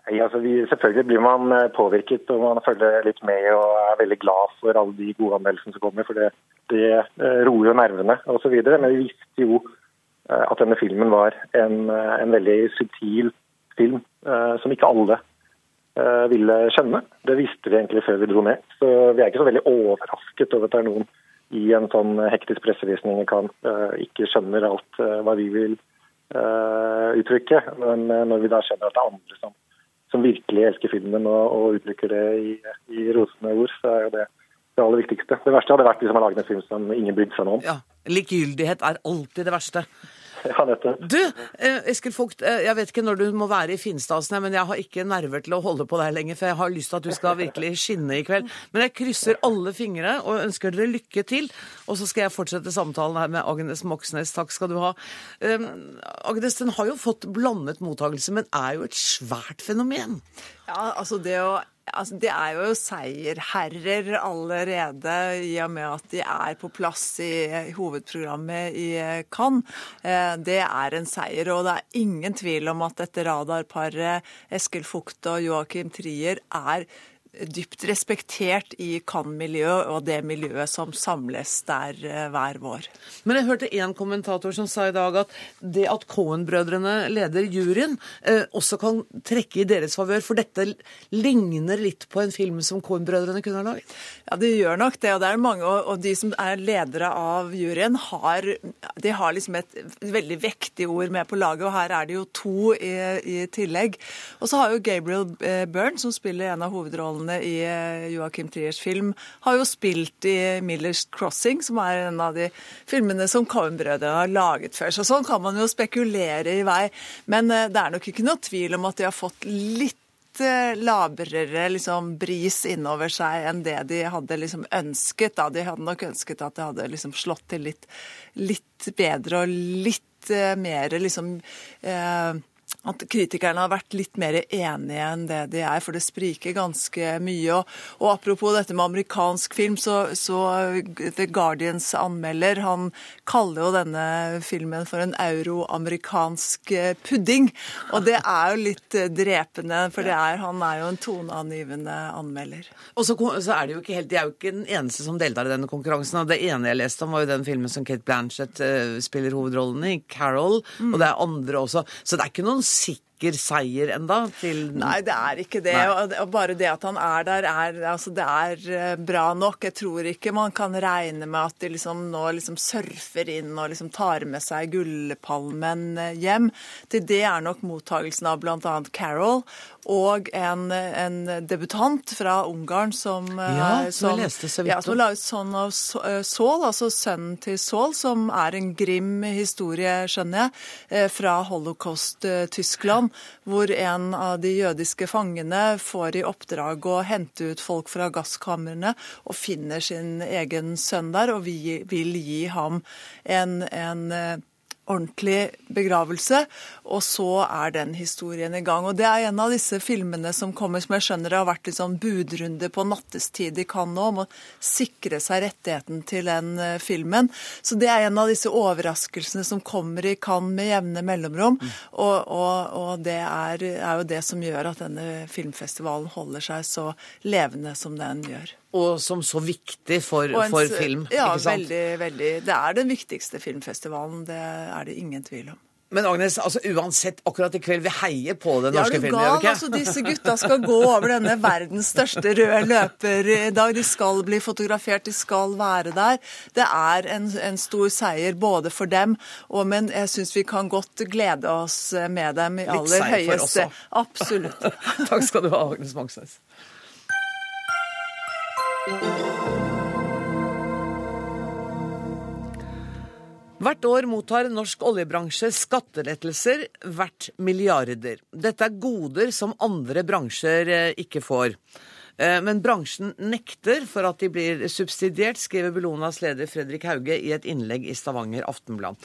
Nei, altså vi, selvfølgelig blir man eh, påvirket og man følger litt med og er veldig glad for alle de gode anmeldelsene som kommer, for det, det eh, roer jo nervene osv. Men vi visste jo eh, at denne filmen var en, en veldig subtil film eh, som ikke alle eh, ville skjønne. Det visste vi egentlig før vi dro ned. Så vi er ikke så veldig overrasket over at det er noen i en sånn hektisk pressevisning kan ikke skjønner alt hva vi vil uttrykke. Men når vi da skjønner at det er andre som, som virkelig elsker filmen og, og uttrykker det i, i rosende ord, så er jo det det aller viktigste. Det verste hadde vært hvis man laget en film som ingen brydde seg om. Ja, Likegyldighet er alltid det verste. Ja, nettopp. Du, eh, Eskil Vogt, eh, jeg vet ikke når du må være i Finstasen, men jeg har ikke nerver til å holde på deg lenger, for jeg har lyst til at du skal virkelig skinne i kveld. Men jeg krysser alle fingre og ønsker dere lykke til. Og så skal jeg fortsette samtalen her med Agnes Moxnes. Takk skal du ha. Um, Agnes, den har jo fått blandet mottakelse, men er jo et svært fenomen. Ja, altså det å Altså, de er jo seierherrer allerede, i og med at de er på plass i hovedprogrammet i Cannes. Eh, det er en seier, og det er ingen tvil om at dette radarparet Eskil Fugt og Joakim Trier er dypt respektert i Cannes-miljøet og det miljøet som samles der eh, hver vår. Men jeg hørte en kommentator som sa i dag at det at Cohen-brødrene leder juryen, eh, også kan trekke i deres favør, for dette ligner litt på en film som Cohen-brødrene kunne ha laget? Ja, det gjør nok det. Og det er mange, og de som er ledere av juryen, har, de har liksom et veldig vektig ord med på laget, og her er det jo to i, i tillegg. Og så har jo Gabriel eh, Byrne, som spiller en av hovedrollene hovedrollene i eh, Joachim Triers film, har jo spilt i Millers Crossing, som er en av de filmene som Cohen-brødrene har laget før. Så sånn kan man jo spekulere i vei. Men eh, det er nok ikke noe tvil om at de har fått litt eh, labrere liksom, bris innover seg enn det de hadde liksom ønsket. Da. De hadde nok ønsket at det hadde liksom slått til litt, litt bedre og litt mer liksom eh, at kritikerne har vært litt mer enige enn det de er, for det spriker ganske mye. Og, og apropos dette med amerikansk film, så, så, The Guardians anmelder han kaller jo denne filmen for en euroamerikansk eh, pudding. Og det er jo litt eh, drepende, for er, han er jo en toneangivende anmelder. Og så, så, er det jo ikke helt, De er jo ikke den eneste som deltar i denne konkurransen. og Det ene jeg leste om, var jo den filmen som Kate Blanchett uh, spiller hovedrollen i, 'Carol'. Mm. Og det er andre også. Så det er ikke noen sikker seier enda til Nei, det er ikke det. Og bare det at han er der, er, altså, det er eh, bra nok. Jeg tror ikke man kan regne med at de liksom nå liksom surfer inn og liksom tar med seg gullpalmen eh, hjem. Til det er nok mottagelsen av bl.a. Carol og en, en, debutant fra Ungarn som Ja, som, som jeg leste så vidt ja, som la ut Son of Saul, altså sønnen til Saul, som er en grim historie, skjønner jeg, fra holocaust-Tyskland hvor en av de jødiske fangene får i oppdrag å hente ut folk fra gasskamrene og finner sin egen sønn der, og vi vil gi ham en, en eh, ordentlig begravelse. Og så er den historien i gang. Og det er en av disse filmene som kommer, som jeg skjønner det har vært litt sånn budrunde på nattestid i Cannes om å sikre seg rettigheten til den eh, filmen. Så det er en av disse overraskelsene som kommer i Cannes med jevne mellomrom. Mm. Og, og, og, det er, er jo det som gjør at denne filmfestivalen holder seg så levende som den gjør og som så viktig for, en, for film. Ja, veldig, veldig. Det er den viktigste filmfestivalen, det er det ingen tvil om. Men Agnes, altså uansett, akkurat i kveld, vi heier på den norske filmen. Ja, du gal, altså Disse gutta skal gå over denne verdens største røde løper i dag. De skal bli fotografert, de skal være der. Det er en, en stor seier både for dem, og, men jeg syns vi kan godt glede oss med dem i aller høyeste Litt seier for oss òg. Absolutt. Takk skal du ha, Agnes Moxnes. Hvert år mottar norsk oljebransje skattelettelser verdt milliarder. Dette er goder som andre bransjer eh, ikke får. Eh, men bransjen nekter for at de blir subsidiert, skriver Bellonas leder Fredrik Hauge i et innlegg i Stavanger Aftenblad.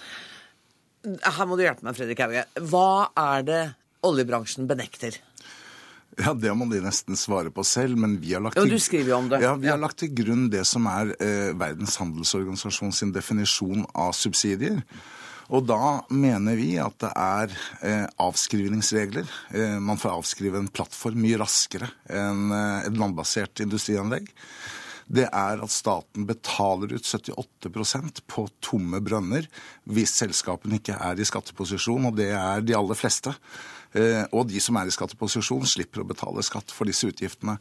Her må du hjelpe meg, Fredrik Hauge. Hva er det oljebransjen benekter? Ja, Det må de nesten svare på selv, men vi har lagt til, ja. Ja, vi har lagt til grunn det som er eh, Verdens handelsorganisasjon sin definisjon av subsidier. Og da mener vi at det er eh, avskrivningsregler. Eh, man får avskrive en plattform mye raskere enn eh, et landbasert industrianlegg. det er at staten betaler ut 78% på tomme brønner hvis selskapene ikke er i skatteposisjon, og det er de aller fleste. Eh, og de som er i skatteposisjon, slipper å betale skatt for disse utgiftene.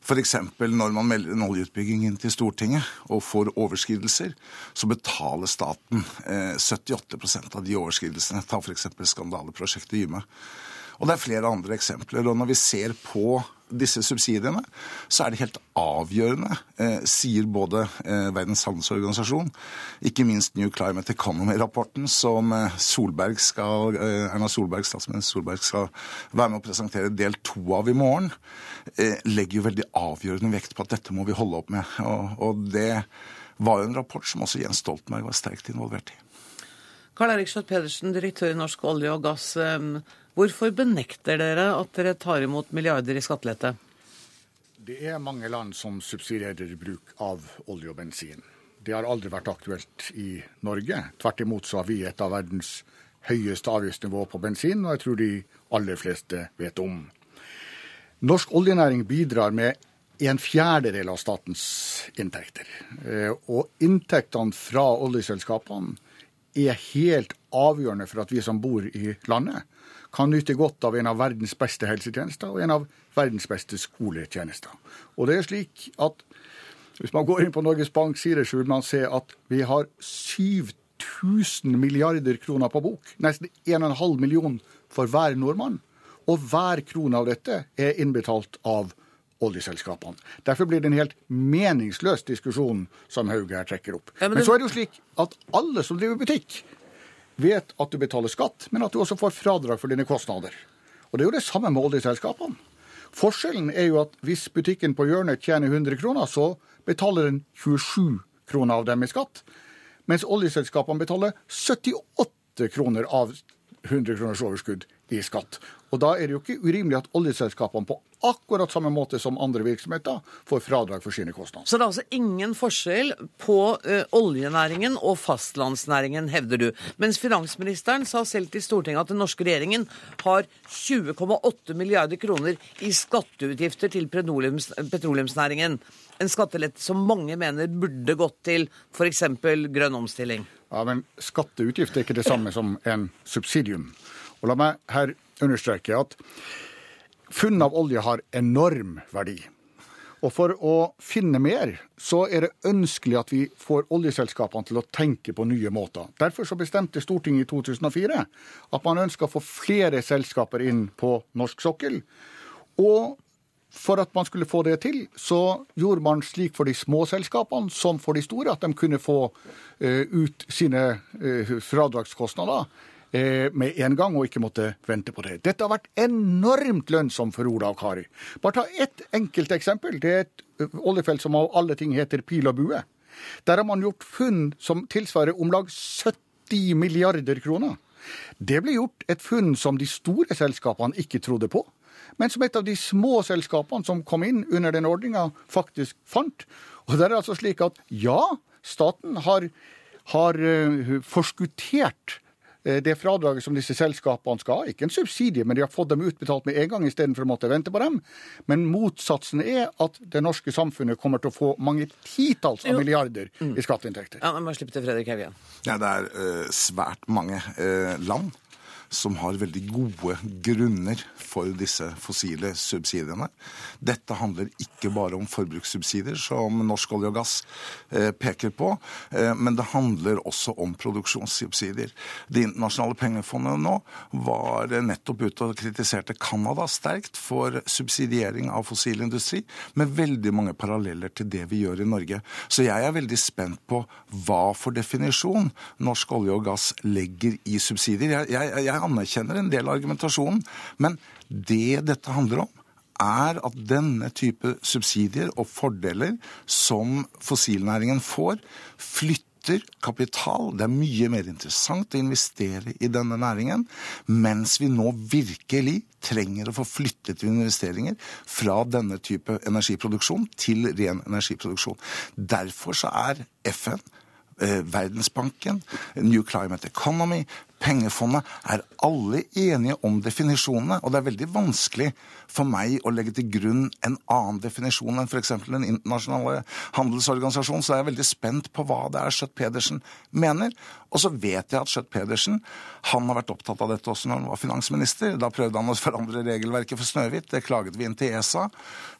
F.eks. når man melder en oljeutbygging inn til Stortinget og får overskridelser, så betaler staten 78% av de overskridelsene. Ta f.eks. skandaleprosjektet Yme. Og det er flere andre eksempler. Og når vi ser på disse subsidiene, så er det helt avgjørende, eh, sier både eh, Verdens handelsorganisasjon, ikke minst New Climate Economy-rapporten, som eh, Solberg skal, eh, Erna Solberg, statsminister Solberg skal være med å presentere del to av i morgen, eh, legger jo veldig avgjørende vekt på at dette må vi holde opp med. Og, og det var jo en rapport som også Jens Stoltenberg var sterkt involvert i. Karl Erik Schjøtt Pedersen, direktør i Norsk olje og gass. Hvorfor benekter dere at dere tar imot milliarder i skattelette? Det er mange land som subsidierer bruk av olje og bensin. Det har aldri vært aktuelt i Norge. Tvert imot så har vi et av verdens høyeste avgiftsnivå på bensin, og jeg tror de aller fleste vet om. Norsk oljenæring bidrar med en fjerdedel av statens inntekter. Eh, og inntektene fra oljeselskapene er helt avgjørende for at vi som bor i landet, kan nyte godt av en av verdens beste helsetjenester og en av verdens beste skoletjenester. Og det er slik at hvis man går inn på Norges Bank sider, så vil man se at vi har 7000 milliarder kroner på bok. Nesten 1,5 million for hver nordmann. Og hver krone av dette er innbetalt av oljeselskapene. Derfor blir det en helt meningsløs diskusjon som Hauge her trekker opp. Men så er det jo slik at alle som driver butikk, vet at du betaler skatt, men at du også får fradrag for dine kostnader. Og det er jo det samme med oljeselskapene. Forskjellen er jo at hvis butikken på hjørnet tjener 100 kroner, så betaler den 27 kroner av dem i skatt, mens oljeselskapene betaler 78 kroner av 100 kroners overskudd i skatt. Og da er det jo ikke urimelig at oljeselskapene på akkurat samme måte som andre virksomheter får fradrag for sine kostnader. Så det er altså ingen forskjell på eh, oljenæringen og fastlandsnæringen, hevder du. Mens finansministeren sa selv til Stortinget at den norske regjeringen har 20,8 milliarder kroner i skatteutgifter til petroleums, petroleumsnæringen. En skattelette som mange mener burde gått til f.eks. grønn omstilling. Ja, men Skatteutgift er ikke det samme som en subsidium. Og La meg her understreke at funn av olje har enorm verdi. Og For å finne mer, så er det ønskelig at vi får oljeselskapene til å tenke på nye måter. Derfor så bestemte Stortinget i 2004 at man ønska å få flere selskaper inn på norsk sokkel. Og for at man skulle få det til, så gjorde man slik for de små selskapene som for de store, at de kunne få eh, ut sine eh, fradragskostnader med en gang og ikke måtte vente på det. Dette har vært enormt lønnsomt for Ola og Kari. Bare ta ett enkelt eksempel. Det er et eh, oljefelt som av alle ting heter Pil og bue. Der har man gjort funn som tilsvarer om lag 70 milliarder kroner. Det ble gjort et funn som de store selskapene ikke trodde på men som et av de små selskapene som kom inn under den ordninga, faktisk fant. Og det er altså slik at ja, staten har, har eh, forskuttert eh, det fradraget som disse selskapene skal ha. Ikke en subsidie, men de har fått dem utbetalt med en gang istedenfor å måtte vente på dem. Men motsatsen er at det norske samfunnet kommer til å få mange titalls av milliarder i skatteinntekter. Ja, må slippe til Fredrik Haugen. Ja, det er uh, svært mange uh, land som har veldig gode grunner for disse fossile subsidiene. Dette handler ikke bare om forbrukssubsidier, som Norsk olje og gass eh, peker på, eh, men det handler også om produksjonssubsidier. Det internasjonale pengefondet nå var nettopp ute og kritiserte Canada sterkt for subsidiering av fossil industri, med veldig mange paralleller til det vi gjør i Norge. Så jeg er veldig spent på hva for definisjon norsk olje og gass legger i subsidier. Jeg, jeg, jeg anerkjenner en del av argumentasjonen, men det dette handler om, er at denne type subsidier og fordeler som fossilnæringen får, flytter kapital. Det er mye mer interessant å investere i denne næringen, mens vi nå virkelig trenger å få flyttet investeringer fra denne type energiproduksjon til ren energiproduksjon. Derfor så er FN eh, Verdensbanken, New Climate Economy, pengefondet, er alle enige om definisjonene. Og det er veldig vanskelig for meg å legge til grunn en annen definisjon enn f.eks. Den internasjonale handelsorganisasjonen, så jeg er veldig spent på hva det er Schjøtt-Pedersen mener. Og så vet jeg at Schjøtt-Pedersen han har vært opptatt av dette også når han var finansminister. Da prøvde han å forandre regelverket for Snøhvit. Det klaget vi inn til ESA.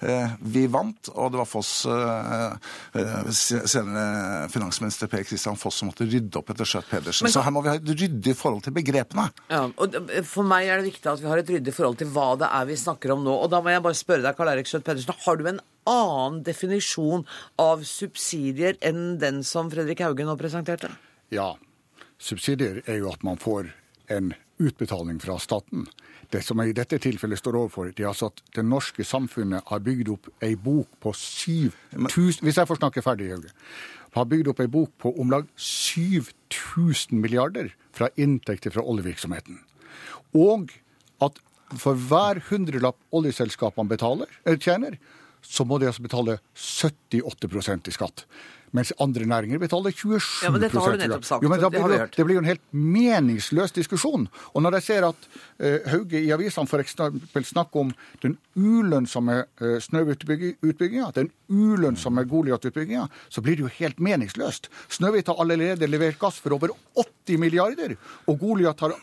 Eh, vi vant, og det var Foss, eh, eh, senere finansminister Per Christian Foss, som måtte rydde opp etter Schjøtt-Pedersen. Så her må vi ha et ryddig forhold til begrepene. Ja, og For meg er det viktig at vi har et ryddig forhold til hva det er vi snakker om nå. Og da må jeg bare spørre deg, Karl Erik Schjøtt-Pedersen, har du en annen definisjon av subsidier enn den som Fredrik Haugen nå presenterte? Ja. Subsidier er jo at man får en utbetaling fra staten. Det som jeg i dette tilfellet står overfor, det er altså at det norske samfunnet har bygd opp ei bok på 7000 Hvis jeg får snakke ferdig, Hauge. Har bygd opp ei bok på om lag 7000 milliarder fra inntekter fra oljevirksomheten. Og at for hver hundrelapp oljeselskapene betaler, tjener, så må de altså betale 78% i skatt mens andre næringer betaler 27 Ja, men dette har du nettopp sagt. Jo, men det blir, det blir jo en helt meningsløs diskusjon. Og når jeg ser at uh, Hauge i avisene f.eks. snakker om den ulønnsomme uh, Snøhvit-utbygginga, den ulønnsomme Goliat-utbygginga, så blir det jo helt meningsløst. Snøhvit har allerede levert gass for over 80 milliarder, og Goliat har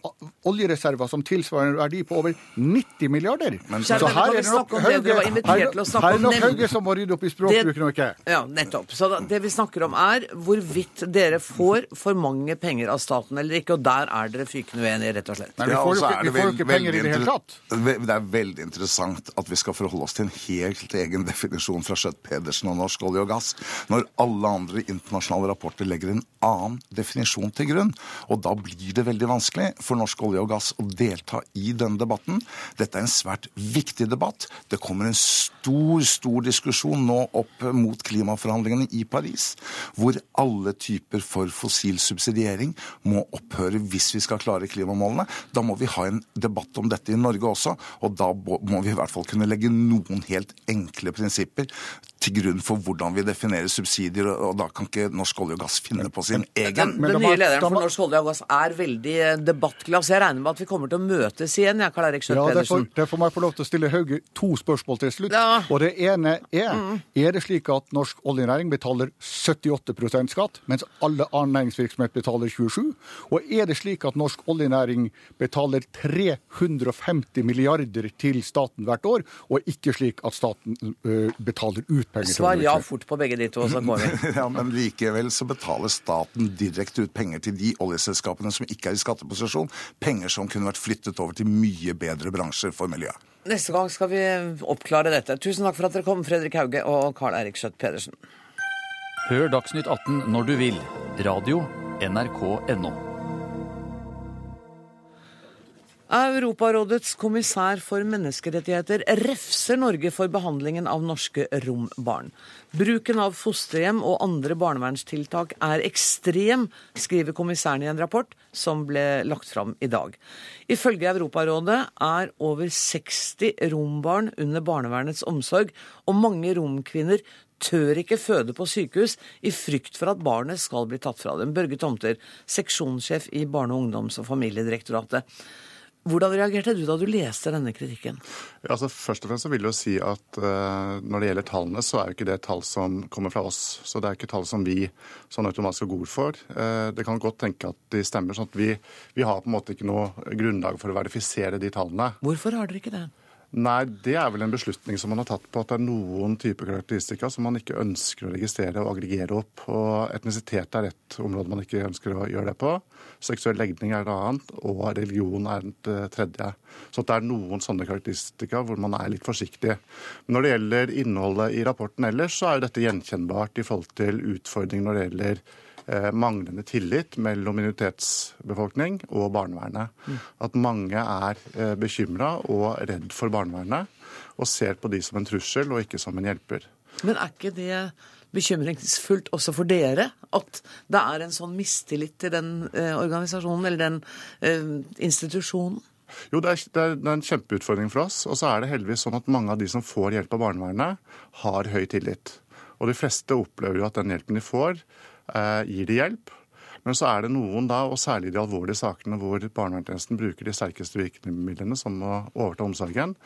oljereserver som tilsvarer en verdi på over 90 milliarder. Kjære så, vi snakke om det var invitert her- her er nok Hauge som må rydde opp i språkbruken og ikke. Ja, nettopp. Så da, det vi snakker om er hvorvidt dere får for mange penger av staten eller ikke, og der er dere fykende uenige, rett og slett. Nei, vi får så ikke- vi får ikke penger i det hele tatt. Det er veldig interessant at vi skal forholde oss til en helt egen definisjon fra Schjøtt-Pedersen og Norsk olje og gass, når alle andre internasjonale rapporter legger en annen definisjon til grunn. Og da blir det veldig vanskelig for Norsk olje og gass å delta i denne debatten. Dette er en svært viktig debatt. Det kommer en stor, stor diskusjon nå opp mot klimaforhandlingene i Paris, hvor alle typer for fossil subsidiering må opphøre hvis vi skal klare klimamålene. Da må vi ha en debatt om dette i Norge også, og da må vi i hvert fall kunne legge noen helt enkle prinsipper til grunn for hvordan vi definerer subsidier, og da kan ikke Norsk olje og gass finne på sin egen. Den, den nye lederen for Norsk olje og gass er veldig eh, debattglad, så jeg regner med at vi kommer til å møtes igjen, jeg, Karl Erik Ja, derfor, Schjøtt-Pedersen. derfor må jeg få lov til å stille Hauge to spørsmål til slutt. Ja. Og det ene er er det slik at norsk oljenæring betaler 78% skatt, mens alle annen næringsvirksomhet betaler 27 Og er det slik at norsk oljenæring betaler 350 milliarder til staten hvert år, og ikke slik at staten ø, betaler ut penger til Svar ja fort på begge de to, så går vi. Ja, Men likevel så betaler staten direkte ut penger til de oljeselskapene som ikke er i skatteposisjon. Penger som kunne vært flyttet over til mye bedre bransjer for miljøet. Neste gang skal vi oppklare dette. Tusen takk for at dere kom, Fredrik Hauge og Karl Eirik Schjøtt-Pedersen. Hør Dagsnytt 18 når du vil. Radio NRK.no. Europarådets kommissær for menneskerettigheter refser Norge for behandlingen av norske rombarn. Bruken av fosterhjem og andre barnevernstiltak er ekstrem, skriver kommissæren i en rapport som ble lagt fram i dag. Ifølge Europarådet er over 60 rombarn under barnevernets omsorg, og mange romkvinner tør ikke føde på sykehus i frykt for at barnet skal bli tatt fra dem. Børge Tomter, seksjonssjef i Barne-, ungdoms- og familiedirektoratet. Hvordan reagerte du da du leste denne kritikken? Ja, altså først og fremst så vil jeg jo si at uh, Når det gjelder tallene, så er jo ikke det tall som kommer fra oss. Så det er ikke tall som vi sånn automatisk går god for. Uh, det kan godt tenke at de stemmer. sånn at vi, vi har på en måte ikke noe grunnlag for å verifisere de tallene. Hvorfor har dere ikke det? Nei, det er vel en beslutning som man har tatt på at det er noen typer karakteristika som man ikke ønsker å registrere og aggregere opp. Og etnisitet er et område man ikke ønsker å gjøre det på. Seksuell legning er et annet, og religion er et eh, tredje. Så det er noen sånne karakteristika hvor man er litt forsiktig. Men når det gjelder innholdet i rapporten ellers, så er jo dette gjenkjennbart i forhold til utfordringer når det gjelder manglende tillit mellom minoritetsbefolkning og barnevernet. At mange er eh, bekymra og redd for barnevernet, og ser på de som en trussel og ikke som en hjelper. Men er ikke det bekymringsfullt også for dere? At det er en sånn mistillit til den eh, organisasjonen eller den eh, institusjonen? Jo, det er, det, er, en kjempeutfordring for oss. Og så er det heldigvis sånn at mange av de som får hjelp av barnevernet, har høy tillit. Og de fleste opplever jo at den hjelpen de får, eh, gir de hjelp. Men så er det noen da, og særlig de alvorlige sakene hvor barnevernstjenesten bruker de sterkeste virkemidlene, som å overta omsorgen,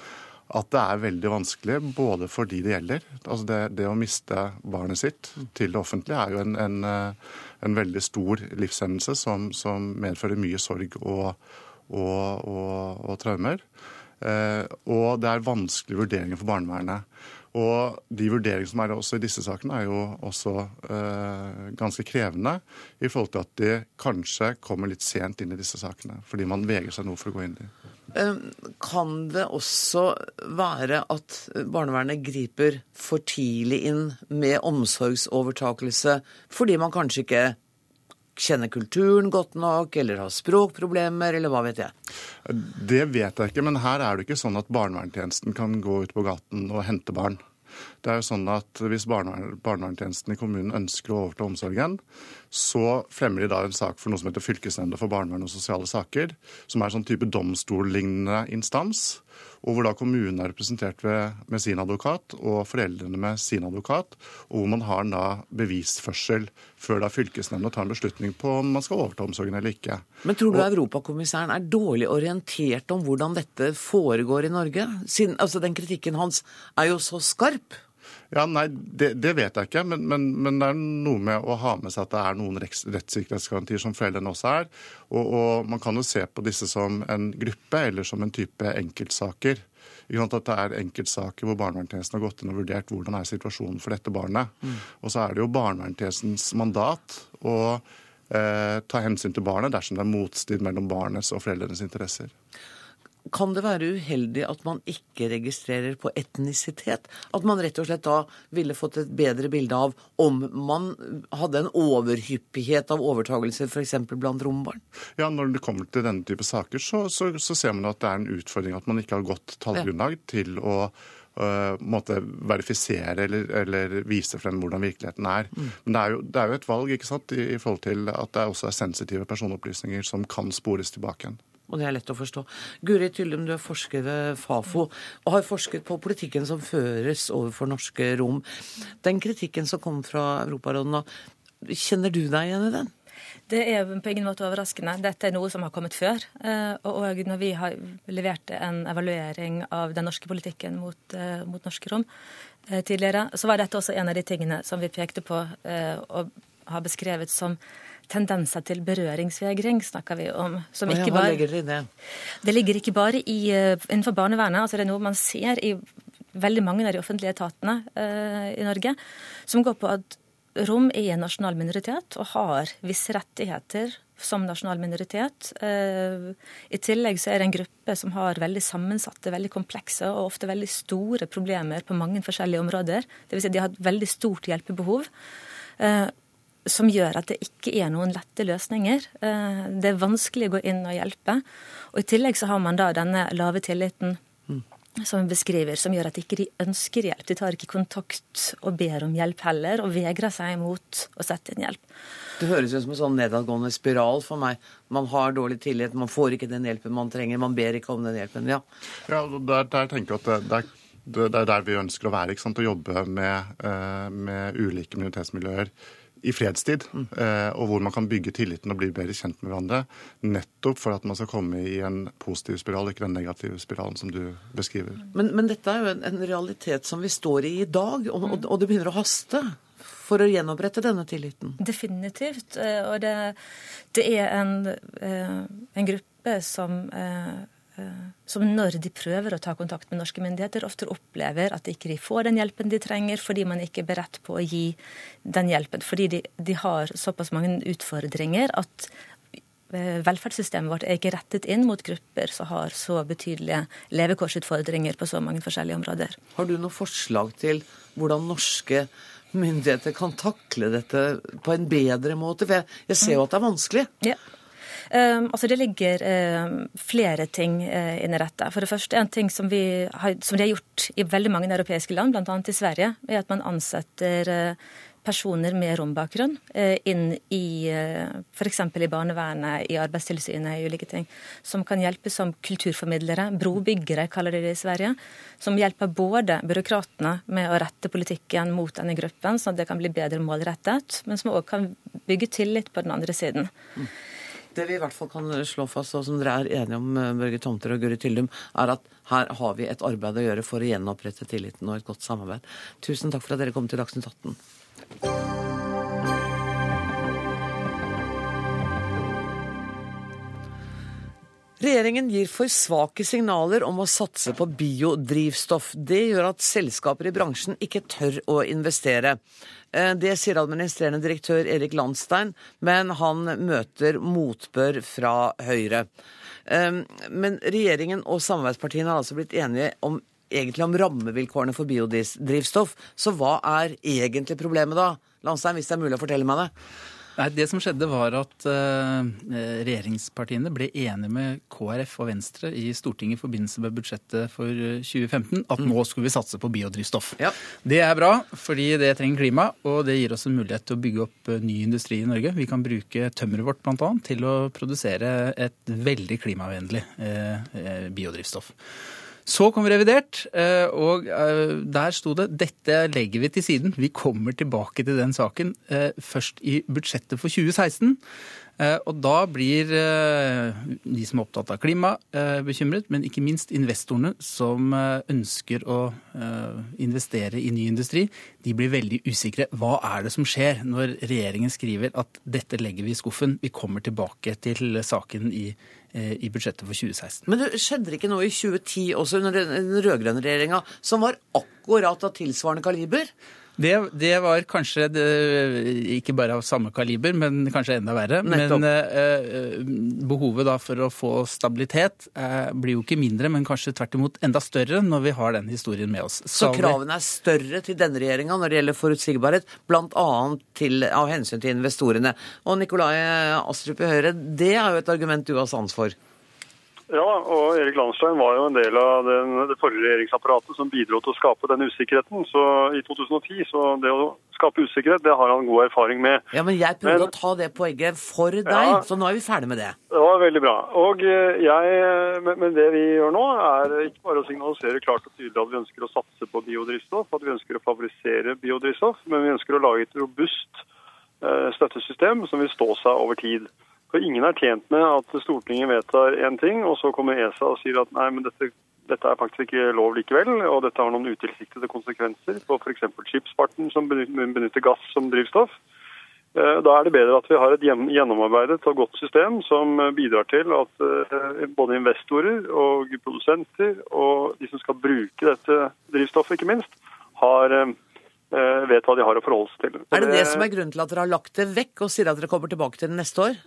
at det er veldig vanskelig både for de det gjelder. Altså det, det å miste barnet sitt til det offentlige er jo en, en, eh, en veldig stor livshendelse som, som, medfører mye sorg og, og, og, og traumer. Eh, og det er vanskelige vurderinger for barnevernet. Og de vurderingene som er også i disse sakene, er jo også eh, ganske krevende i forhold til at de kanskje kommer litt sent inn i disse sakene. Fordi man veger seg noe for å gå inn i. Kan det også være at barnevernet griper for tidlig inn med omsorgsovertakelse fordi man kanskje ikke kjenner kulturen godt nok, eller har språkproblemer, eller hva vet jeg? Det vet jeg ikke, men her er det ikke sånn at barnevernstjenesten kan gå ut på gaten og hente barn. Det er jo sånn at Hvis barnevernstjenesten i kommunen ønsker å overta omsorgen, så fremmer de da en sak for noe som heter Fylkesnemnda for barnevern og sosiale saker, som er en sånn type domstollignende instans, og hvor da kommunen er representert ved, med sin advokat og foreldrene med sin advokat, og hvor man har da bevisførsel før da fylkesnemnda tar en beslutning på om man skal overta omsorgen eller ikke. Men tror du og, Europakommissæren er dårlig orientert om hvordan dette foregår i Norge? Sin, altså Den kritikken hans er jo så skarp. Ja, nei, det, det, vet jeg ikke, men, men, men, det er noe med å ha med seg at det er noen rettssikkerhetsgarantier som foreldrene også er. Og, og, man kan jo se på disse som en gruppe eller som en type enkeltsaker. At det er enkeltsaker hvor barnevernstjenesten har gått inn og vurdert hvordan er situasjonen for dette barnet. Mm. Og så er det jo barnevernstjenestens mandat å eh, ta hensyn til barnet dersom det er motstrid mellom barnets og foreldrenes interesser. Kan det være uheldig at man ikke registrerer på etnisitet? At man rett og slett da ville fått et bedre bilde av om man hadde en overhyppighet av overtagelser f.eks. blant rombarn? Ja, når det kommer til denne type saker, så, så, så ser man at det er en utfordring at man ikke har godt tallgrunnlag ja. til å Uh, måtte verifisere eller, eller, vise frem hvordan virkeligheten er. Mm. Men det er, jo, det er, jo, et valg ikke sant, i, i, forhold til at det også er sensitive personopplysninger som kan spores tilbake igjen og det er lett å forstå. Guri Tyllum, du er forsker ved Fafo og har forsket på politikken som føres overfor norske rom. Den kritikken som kom fra Europarådet nå, kjenner du deg igjen i den? Det er på ingen måte overraskende. Dette er noe som har kommet før. Eh, og når vi har levert en evaluering av den norske politikken mot, eh, mot norske rom eh, tidligere, så var dette også en av de tingene som vi pekte på og har beskrevet som tendenser til berøringsvegring snakker vi om. Som ikke bare, Hva ligger det i det? Det ligger ikke bare i, eh, innenfor barnevernet. altså Det er noe man ser i veldig mange av de offentlige etatene uh, i Norge, som går på at rom er en nasjonal minoritet og har visse rettigheter som nasjonal minoritet. Uh, I tillegg så er det en gruppe som har veldig sammensatte, veldig komplekse og ofte veldig store problemer på mange forskjellige områder. Dvs. Si de har et veldig stort hjelpebehov. Uh, som gjør at det ikke er noen lette løsninger. Eh, det er vanskelig å gå inn og hjelpe. Og I tillegg så har man da denne lave tilliten mm. som beskriver, som gjør at de ikke ønsker hjelp. De tar ikke kontakt og ber om hjelp heller, og vegrer seg mot å sette inn hjelp. Det høres ut som en sånn nedadgående spiral for meg. Man har dårlig tillit, man får ikke den hjelpen man trenger, man ber ikke om den hjelpen. Ja, ja der, der tenker jeg at det, det, det, er der vi ønsker å være. ikke sant? Å jobbe med, eh, med ulike minoritetsmiljøer i fredstid, mm. og hvor man kan bygge tilliten og bli bedre kjent med hverandre. Nettopp for at man skal komme i en positiv spiral, ikke den negative spiralen som du beskriver. Men, men dette er jo en, en, realitet som vi står i i dag, og, og, og det begynner å haste for å gjenopprette denne tilliten? Definitivt. Eh, og det, det er en, eh, en, gruppe som Eh, som når de prøver å ta kontakt med norske myndigheter, ofte opplever at de ikke får den hjelpen de trenger, fordi man ikke er beredt på å gi den hjelpen. Fordi de, de har såpass mange utfordringer at eh, velferdssystemet vårt er ikke rettet inn mot grupper som har så betydelige levekårsutfordringer på så mange forskjellige områder. Har du noe forslag til hvordan norske myndigheter kan takle dette på en bedre måte? For jeg, jeg ser jo at det er vanskelig. Ja. Um, altså Det ligger um, flere ting uh, inn i dette. For det første, En ting som, har, som de har gjort i veldig mange europeiske land, bl.a. i Sverige, er at man ansetter uh, personer med rombakgrunn eh, inn i f.eks. i barnevernet, i Arbeidstilsynet, i ulike ting. Som kan hjelpe som kulturformidlere, brobyggere kaller de det i Sverige. Som hjelper både byråkratene med å rette politikken mot denne gruppen, sånn at det kan bli bedre målrettet, men som òg kan bygge tillit på den andre siden. Mm. Det vi i hvert fall kan slå fast, og som dere er enige om, eh, Børge Tomter og Guri Tyldum, er at her har vi et arbeid å gjøre for å gjenopprette tilliten og et godt samarbeid. Tusen takk for at dere kom til Dagsnytt 18. Regjeringen gir for svake signaler om å satse på biodrivstoff. Det gjør at selskaper i bransjen ikke tør å investere. Eh, det sier administrerende direktør Erik Landstein, men han møter motbør fra Høyre. Eh, men regjeringen og samarbeidspartiene har altså blitt enige om, egentlig om rammevilkårene for biodrivstoff. Så hva er egentlig problemet da? Landstein, hvis det er mulig å fortelle meg det? Nei, Det som skjedde, var at uh, regjeringspartiene ble enige med KrF og Venstre i Stortinget i forbindelse med budsjettet for 2015 at mm. nå skulle vi satse på biodrivstoff. Ja. Det er bra, fordi det trenger klima, og det gir oss en mulighet til å bygge opp ny industri i Norge. Vi kan bruke tømmeret vårt bl.a. til å produsere et veldig klimavennlig uh, biodrivstoff. Så kom revidert, eh, og eh, der sto det dette legger vi til siden. Vi kommer tilbake til den saken eh, først i budsjettet for 2016. Og da blir de som er opptatt av klima, bekymret, men ikke minst investorene som ønsker å investere i ny industri, de blir veldig usikre. Hva er det som skjer når regjeringen skriver at dette legger vi i skuffen, vi kommer tilbake til saken i Eh, i budsjettet for 2016. Men det skjedde ikke noe i 2010 også under den rød-grønne regjeringa som var akkurat av tilsvarende kaliber? Det, det, var kanskje det, ikke bare av samme kaliber, men kanskje enda verre. Nettopp. Men eh, behovet da for å få stabilitet eh, blir jo ikke mindre, men kanskje tvert imot enda større når vi har den historien med oss. Så, Så kravene er større til denne regjeringa når det gjelder forutsigbarhet, bl.a. av hensyn til investorene. Og Nikolai Astrup i Høyre, det er jo et argument du har sans for? Ja, og Erik Landstein var jo en del av den, det forrige regjeringsapparatet som bidro til å skape den usikkerheten. Så i 2010, så det å skape usikkerhet, det har han god erfaring med. Ja, Men jeg prøvde men, å ta det poenget for deg, ja, så nå er vi ferdig med det. Det var veldig bra. Og eh, jeg, Men det vi gjør nå, er ikke bare å signalisere klart og tydelig at vi ønsker å satse på biodrivstoff, at vi ønsker å favorisere biodrivstoff, men vi ønsker å lage et robust eh, støttesystem som vil stå seg over tid. For ingen er tjent med at Stortinget vedtar én ting, og så kommer ESA og sier at nei, men dette, dette er faktisk ikke lov likevel, og dette har noen utilsiktede konsekvenser på f.eks. skipsfarten som benytter gass som drivstoff. Eh, da er det bedre at vi har et gjennomarbeidet og godt system som bidrar til at eh, både investorer og produsenter og de som skal bruke dette drivstoffet, ikke minst, har eh, vet hva de har å forholde seg til. Er det det som er grunnen til at dere har lagt det vekk og sier at dere kommer tilbake til det neste år?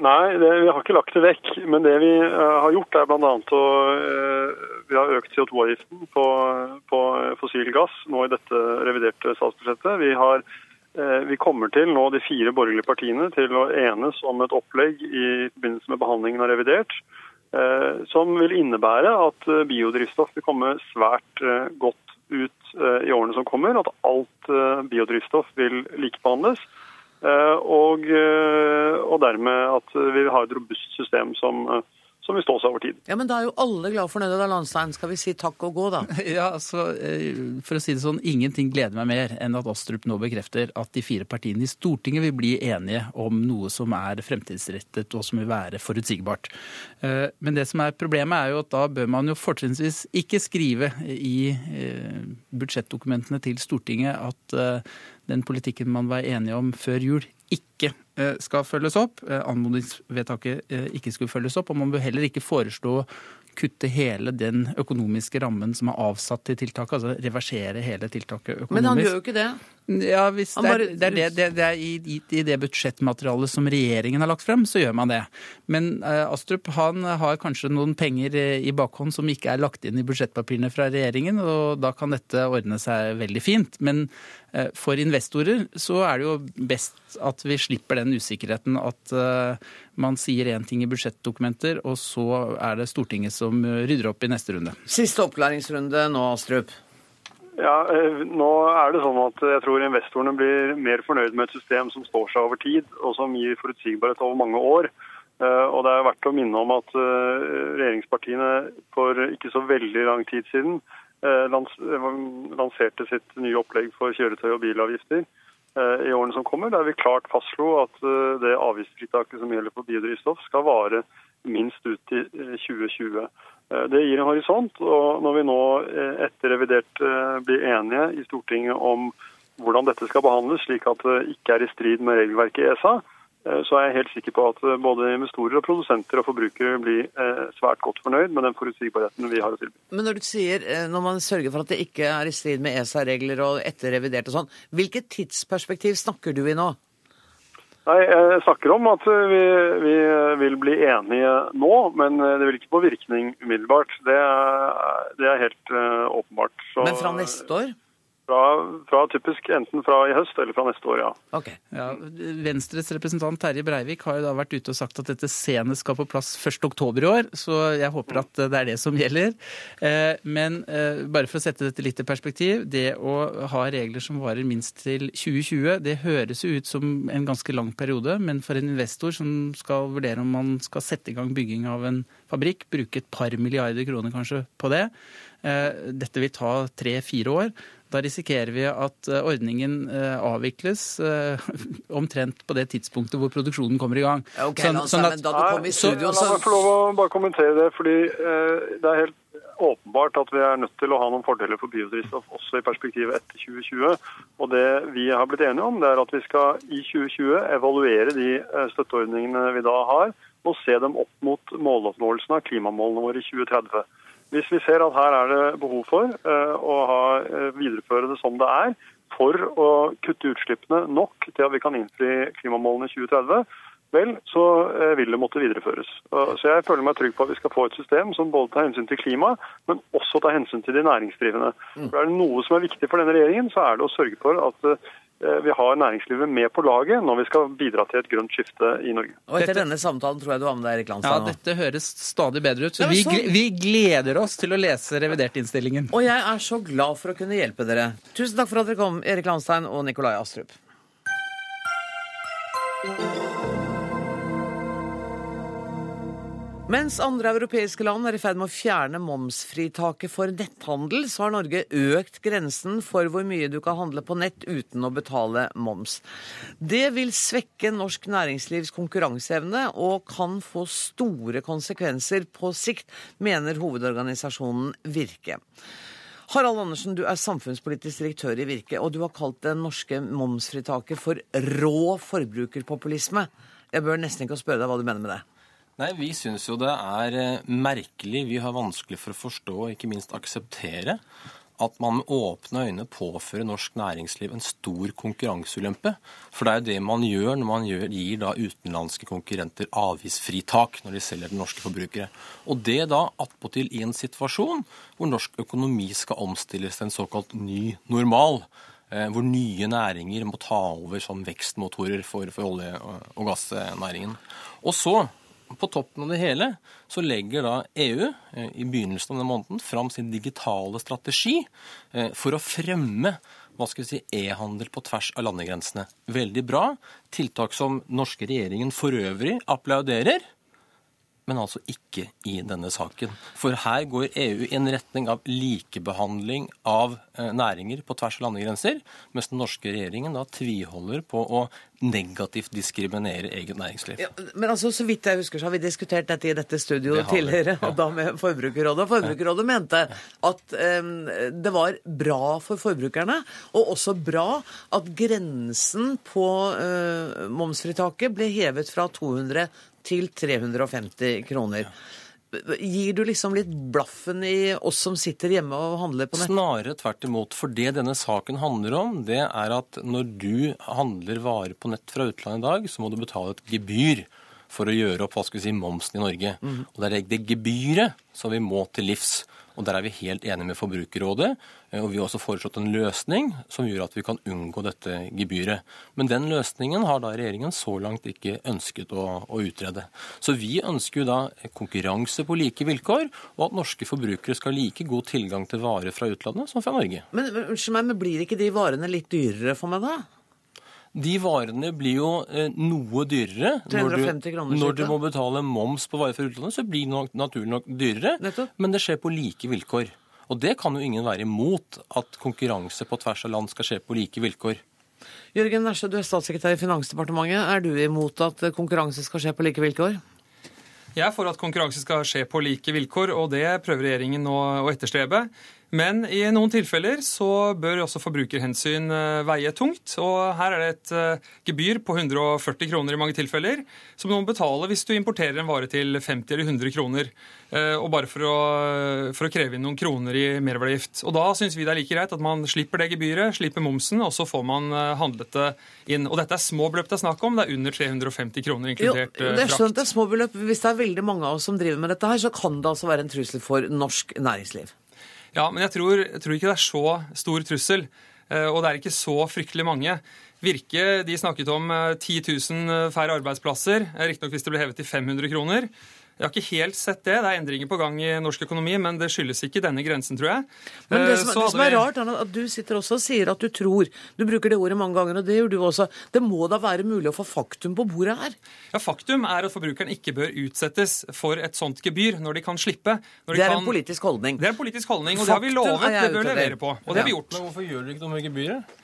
Nei, det, vi har ikke lagt det vekk. Men det vi uh, har gjort, er bl.a. å uh, Vi har økt CO2-avgiften på, på, fossil gass nå i dette reviderte statsbudsjettet. Vi, har, uh, vi kommer til nå, de fire borgerlige partiene, til å enes om et opplegg i forbindelse med behandlingen av revidert, som vil innebære at biodrivstoff vil komme svært godt ut i årene som kommer. At alt biodrivstoff vil likebehandles. Eh, og, eh, og dermed at vi har et robust system som, eh, som vil stå seg over tid. Ja, Men da er jo alle glad og fornøyde da, Landstein. Skal vi si takk og gå, da? Ja, altså, For å si det sånn, ingenting gleder meg mer enn at Astrup nå bekrefter at de fire partiene i Stortinget vil bli enige om noe som er fremtidsrettet og som vil være forutsigbart. Men det som er problemet er jo at da bør man jo fortrinnsvis ikke skrive i budsjettdokumentene til Stortinget at den politikken man var enige om før jul, ikke eh, skal følges opp. Eh, anmodningsvedtaket eh, ikke skulle følges opp. Og man bør heller ikke foreslå kutte hele den økonomiske rammen som er avsatt til tiltaket, altså reversere hele tiltaket økonomisk. Men han gjør jo ikke det. Ja, hvis det, er, det, er det, det, det er i, i, det budsjettmaterialet som regjeringen har lagt frem, så gjør man det. Men uh, Astrup han har kanskje noen penger i bakhånd som ikke er lagt inn i budsjettpapirene fra regjeringen, og da kan dette ordne seg veldig fint. Men uh, for investorer så er det jo best at vi slipper den usikkerheten at uh, man sier én ting i budsjettdokumenter, og så er det Stortinget som rydder opp i neste runde. Siste oppklaringsrunde nå, Astrup. Ja, eh, nå er det sånn at jeg tror investorene blir mer fornøyd med et system som står seg over tid, og som gir forutsigbarhet over mange år. Eh, Og det er verdt å minne om at eh, regjeringspartiene for ikke så veldig lang tid siden lans lanserte sitt nye opplegg for kjøretøy og bilavgifter i årene som kommer, der vi klart fastslo at det avgiftsfritaket som gjelder for biodrivstoff skal vare minst ut til eh, 2020. Eh, Det gir en horisont, og når vi nå eh, etter revidert eh, blir enige i Stortinget om hvordan dette skal behandles, slik at det ikke er i strid med regelverket i ESA, så er jeg helt sikker på at både investorer, og produsenter og forbrukere blir svært godt fornøyd med den forutsigbarheten vi har å tilby. Men når du sier når man sørger for at det ikke er i strid med ESA-regler og etter revidert og sånn, hvilket tidsperspektiv snakker du i nå? Nei, Jeg snakker om at eh, vi, vi vil bli enige nå, men eh, det vil ikke få virkning umiddelbart. Det det er helt uh, åpenbart. Så, Men fra neste år? Fra, fra typisk enten fra i høst eller fra neste år, ja. Ja, Venstres representant Terje Breivik har jo da vært ute og sagt at dette senest skal på plass 1. oktober i år, så jeg håper at det er det som gjelder. Eh, Men eh, bare for å sette dette litt i perspektiv, det å ha regler som varer minst til 2020, det høres jo ut som en ganske lang periode, men for en investor som skal vurdere om man skal sette i gang bygging av en fabrikk, bruke et par milliarder kroner kanskje på det, eh, dette vil ta tre-fire år. Da risikerer vi at eh, ordningen eh, avvikles eh, omtrent på det tidspunktet hvor produksjonen kommer i gang. Okay, Sånn- sånn at- men da du kom i så- studio, La meg få lov å bare kommentere det, fordi eh, det er helt åpenbart at vi er nødt til å ha noen fordeler for biodrivstoff også i perspektivet etter 2020. Og det vi har blitt enige om, det er at vi skal i 2020 evaluere de støtteordningene vi da har, og se dem opp mot måloppnåelsen av klimamålene våre i 2030. Hvis vi ser at her er det behov for eh, å ha, eh, videreføre det som det er, for å kutte utslippene nok til at vi kan innfri klimamålene i 2030, vel, så eh, vil det måtte videreføres. Så jeg føler meg trygg på at vi skal få et system som både tar hensyn til klima, men også tar hensyn til de næringsdrivende. For er det noe som er viktig for denne regjeringen, så er det å sørge for at vi har næringslivet med på laget når vi skal bidra til et grønt skifte i Norge. Og etter denne samtalen tror jeg du var med deg, Erik Ja, Landstein. nå. dette høres stadig bedre ut. Så vi, sånn. vi gleder oss til å lese revidertinnstillingen. Og jeg er så glad for å kunne hjelpe dere. Tusen takk for at dere kom, Erik Landstein og Nikolai Astrup. Mens andre europeiske land er i ferd med å fjerne momsfritaket for netthandel, så har Norge økt grensen for hvor mye du kan handle på nett uten å betale moms. Det vil svekke norsk næringslivs konkurranseevne og kan få store konsekvenser på sikt, mener hovedorganisasjonen Virke. Harald Andersen, du er samfunnspolitisk direktør i Virke, og du har kalt det norske momsfritaket for rå forbrukerpopulisme. Jeg bør nesten ikke spørre deg hva du mener med det. Nei, Vi syns jo det er eh, merkelig. Vi har vanskelig for å forstå og ikke minst akseptere at man med åpne øyne påfører norsk næringsliv en stor konkurranseulempe. For det er jo det man gjør når man gir utenlandske konkurrenter avgiftsfritak når de selger til norske forbrukere. Og det da attpåtil i en situasjon hvor norsk økonomi skal omstilles til en såkalt ny normal. eh, Hvor nye næringer må ta over som vekstmotorer for, for olje- og gassnæringen. Og så på toppen av det hele så legger da EU eh, i begynnelsen av denne måneden fram sin digitale strategi eh, for å fremme hva skal vi si, e-handel på tvers av landegrensene. Veldig bra. Tiltak som norske regjeringen for øvrig applauderer. Men altså ikke i denne saken. For her går EU i en retning av likebehandling av eh, næringer på tvers av landegrenser, mens den norske regjeringen da tviholder på å negativt diskriminere eget næringsliv. Ja, men altså, så vidt jeg husker, så har vi diskutert dette i dette studioet Det tidligere, ja. og da med Forbrukerrådet. Forbrukerrådet mente at um, det var bra for forbrukerne, og også bra at grensen på uh, momsfritaket ble hevet fra 200 til 350 kroner. Gir du liksom litt blaffen i oss som sitter hjemme og handler på nett? Snarere tvert imot. For det denne saken handler om, det er at når du handler varer på nett fra utlandet i dag, så må du betale et gebyr for å gjøre opp hva skal vi si, momsen i Norge. Og det er det gebyret som vi må til livs. Og Der er vi helt enige med Forbrukerrådet. eh, og Vi har også foreslått en løsning som gjør at vi kan unngå dette gebyret. Men den løsningen har da regjeringen så langt ikke ønsket å, å utrede. Så vi ønsker jo da konkurranse på like vilkår, og at norske forbrukere skal ha like god tilgang til varer fra utlandet som fra Norge. Men, men, men blir ikke de varene litt dyrere for meg da? De varene blir jo eh, noe dyrere. Når 350 du, kroner når du må betale moms på varer fra utlandet, så blir det naturlig nok dyrere. Men det skjer på like vilkår. Og det kan jo ingen være imot, at konkurranse på tvers av land skal skje på like vilkår. Jørgen Nærsjø, du er statssekretær i Finansdepartementet. Er du imot at konkurranse skal skje på like vilkår? Jeg er for at konkurranse skal skje på like vilkår, og det prøver regjeringen nå å etterstrebe. Men i noen tilfeller så bør også forbrukerhensyn eh, veie tungt. Og her er det et eh, gebyr på 140 kroner i mange tilfeller, som du må betale hvis du importerer en vare til 50 eller 100 kroner. eh, Og bare for å, for å kreve inn noen kroner i merverdiavgift. Og da syns vi det er like greit at man slipper det gebyret, slipper momsen, og så får man handlet det inn. Og dette er små beløp det er snakk om. Det er under 350 kroner inkludert. Jo, det er skjønt det er små beløp. Hvis det er veldig mange av oss som driver med dette her, så kan det altså være en trussel for norsk næringsliv. Ja, men jeg tror, jeg tror ikke det er så stor trussel. eh, Og det er ikke så fryktelig mange. Virke de snakket om eh, 10 000 færre arbeidsplasser, eh, riktignok hvis det ble hevet til 500 kroner. Jeg har ikke helt sett det. Det er endringer på gang i norsk økonomi, men det skyldes ikke denne grensen, tror jeg. Men det Eh, som, så det som er rart, er at du sitter også og sier at du tror. Du bruker det ordet mange ganger, og det gjør du også. Det må da være mulig å få faktum på bordet her? Ja, Faktum er at forbrukeren ikke bør utsettes for et sånt gebyr når de kan slippe. Når de Det er kan... en politisk holdning. Det er en politisk holdning, og det har vi lovet. Det bør levere på. Og det har vi gjort. Men hvorfor gjør dere ikke noe med gebyret?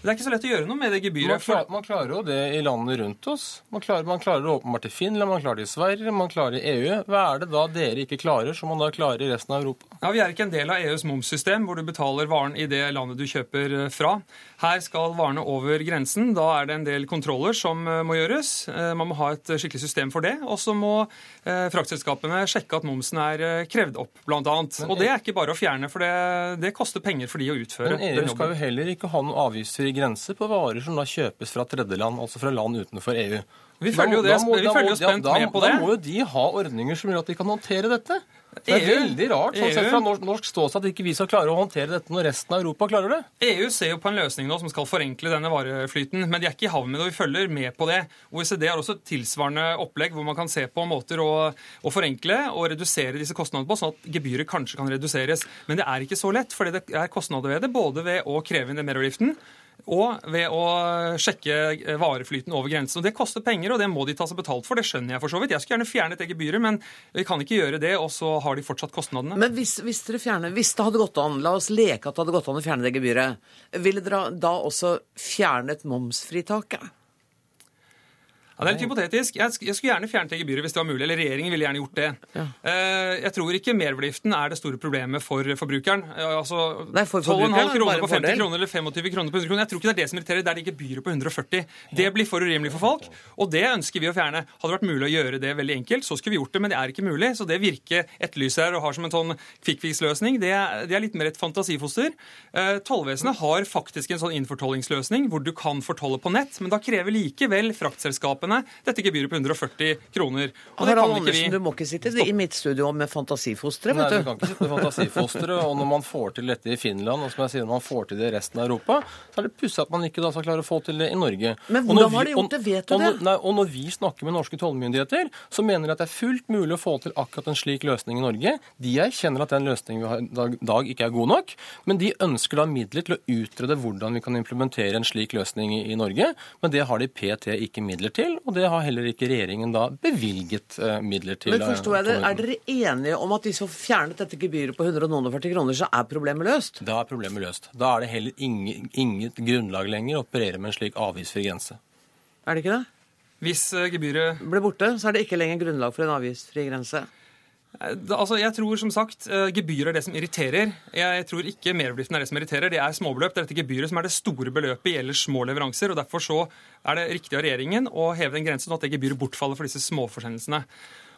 Det er ikke så lett å gjøre noe med det Man, gebyret. klar, man klarer jo det i landene rundt oss. Man klarer, man klarer det åpenbart i Finland, man klarer det i Sverige, man klarer det i EU. Hva er det da dere ikke klarer, som man da klarer i resten av Europa? Ja, Vi er ikke en del av EUs momssystem, hvor du betaler varen i det landet du kjøper eh, fra. Her skal varene over grensen. Da er det en del kontroller som eh, må gjøres. Eh, Man må ha et skikkelig system for det. Og så må fraktselskapene sjekke at momsen er krevd opp, annet. Og det er ikke bare å fjerne, for det, det koster penger for de å utføre Men EU skal jo heller ikke ha noen avgiftsfri grense på varer som da kjøpes fra tredjeland, altså fra land utenfor EU. Vi følger jo det- vi følger jo spent da, med på da det. må jo de ha ordninger som gjør at de kan håndtere dette. Det er EU veldig rart sånn sett fra norsk, norsk ståsted at ikke vi skal klare å håndtere dette når resten av Europa klarer det. EU ser jo på en løsning nå som skal forenkle denne vareflyten, men de er ikke i havn med det, og vi følger med på det. OECD har også et tilsvarende opplegg hvor man kan se på måter å, å forenkle og redusere disse kostnadene på, sånn at gebyret kanskje kan reduseres. Men det er ikke så lett, fordi det er kostnader ved det, både ved å kreve inn den merverdiavgiften og ved å sjekke vareflyten over grensen. Og Det koster penger, og det må de ta seg betalt for. Det skjønner jeg for så vidt. Jeg skulle gjerne fjernet det gebyret, men vi kan ikke gjøre det, og så har de fortsatt kostnadene. Men hvis, hvis, fjerner, hvis det hadde gått an, la oss leke at det hadde gått an å fjerne det gebyret, ville dere da også fjernet momsfritaket? Ja, det er litt hypotetisk. Jeg, jeg skulle gjerne fjernet det gebyret hvis det var mulig. Eller regjeringen ville gjerne gjort det. Eh, jeg tror ikke merverdiavgiften er det store problemet for forbrukeren. Eh, altså, Nei, for 12,5 forbrukeren er det kroner på 50 fordel. kroner eller 25 kroner på 100 kroner. Jeg tror ikke det er det som irriterer. Det er det gebyret på 140. Det blir for urimelig for folk, og det ønsker vi å fjerne. Hadde det vært mulig å gjøre det veldig enkelt, så skulle vi gjort det, men det er ikke mulig. Så det Virke etterlyser her og har som en sånn kvikkfiks-løsning, det, det er litt mer et fantasifoster. Eh, Tollvesenet har faktisk en sånn innfortollingsløsning hvor du kan fortolle på nett, men da krever likevel fraktselskapene dette gebyret på 140 kroner. Og det kan ikke vi. Du må ikke sitte i mitt studio med fantasifostre, vet du du. kan ikke sitte med fantasifostre. Og når man får til dette i Finland, og som jeg sier, når man får til det i resten av Europa, så er det pussig at man ikke da skal klare å få til det i Norge. Men hvordan har de gjort det? Vet du og, det? Nei, og når vi snakker med norske tollmyndigheter, så mener de at det er fullt mulig å få til akkurat en slik løsning i Norge. De erkjenner at den løsningen vi har i dag, dag ikke er god nok, men de ønsker da midler til å utrede hvordan vi kan implementere en slik løsning i, i Norge. Men det har de PT ikke midler til, og det har heller ikke regjeringen da bevilget eh, midler til. Men eh, forstår jeg det. Er dere enige om at hvis vi får fjernet dette gebyret på 140 kroner, så er problemet løst? Da er problemet løst. Da er det heller ingen, inget grunnlag lenger å operere med en slik avgiftsfri grense. Er det ikke det? Hvis eh, gebyret Blir borte, så er det ikke lenger grunnlag for en avgiftsfri grense. Eh, Altså, jeg tror som sagt eh, gebyr er det som irriterer. Jeg tror ikke merverdiavgiften er det som irriterer. Det er småbeløp. Det er dette gebyret som er det store beløpet i ellers små leveranser. og Derfor så er det riktig av regjeringen å heve den grensen, og at det gebyret bortfaller for disse småforsendelsene.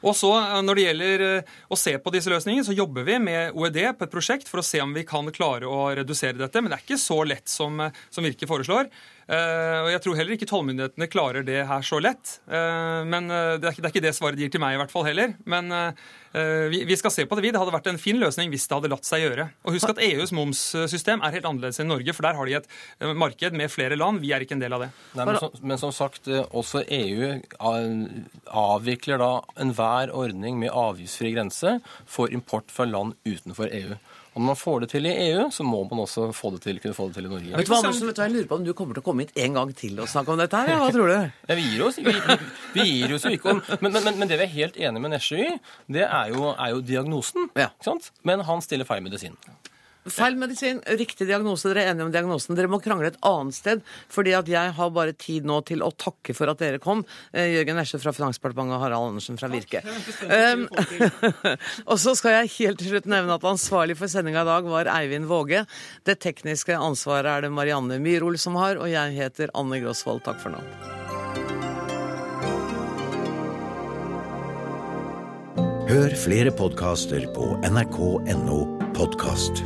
Og så, eh, Når det gjelder å se på disse løsningene, så jobber vi med OED på et prosjekt for å se om vi kan klare å redusere dette. Men det er ikke så lett som, som Virke foreslår. Og Jeg tror heller ikke tollmyndighetene klarer det her så lett. Men det er ikke det svaret de gir til meg, i hvert fall heller. Men vi skal se på det, vi. Det hadde vært en fin løsning hvis det hadde latt seg gjøre. Og husk at EUs momssystem er helt annerledes enn Norge, for der har de et marked med flere land. Vi er ikke en del av det. Nei, men, som, men som sagt, også EU avvikler da enhver ordning med avgiftsfri grense for import fra land utenfor EU. Når man får det til i EU, så må man også få det til, kunne få det til i Norge. Vet du hva, Andersen, vet du, Jeg lurer på om du kommer til å komme hit en gang til og snakke om dette her? Ja, hva tror du? Ja, vi gir oss, vi, vi, vi gir oss jo ikke om men, men, men, det vi er helt enige med Nesje i, det er jo, er jo diagnosen. Ja. Men han stiller feil medisin. Feil medisin, riktig diagnose. Dere er enige om diagnosen. Dere må krangle et annet sted, fordi at jeg har bare tid nå til å takke for at dere kom. Eh, Jørgen Esje fra Finansdepartementet og Harald Andersen fra Virke. Um, og så skal jeg helt til slutt nevne at ansvarlig for sendinga i dag var Eivind Våge. Det tekniske ansvaret er det Marianne Myrhol som har, og jeg heter Anne Grosvold. Takk for nå. Hør flere podkaster på nrk.no podkast.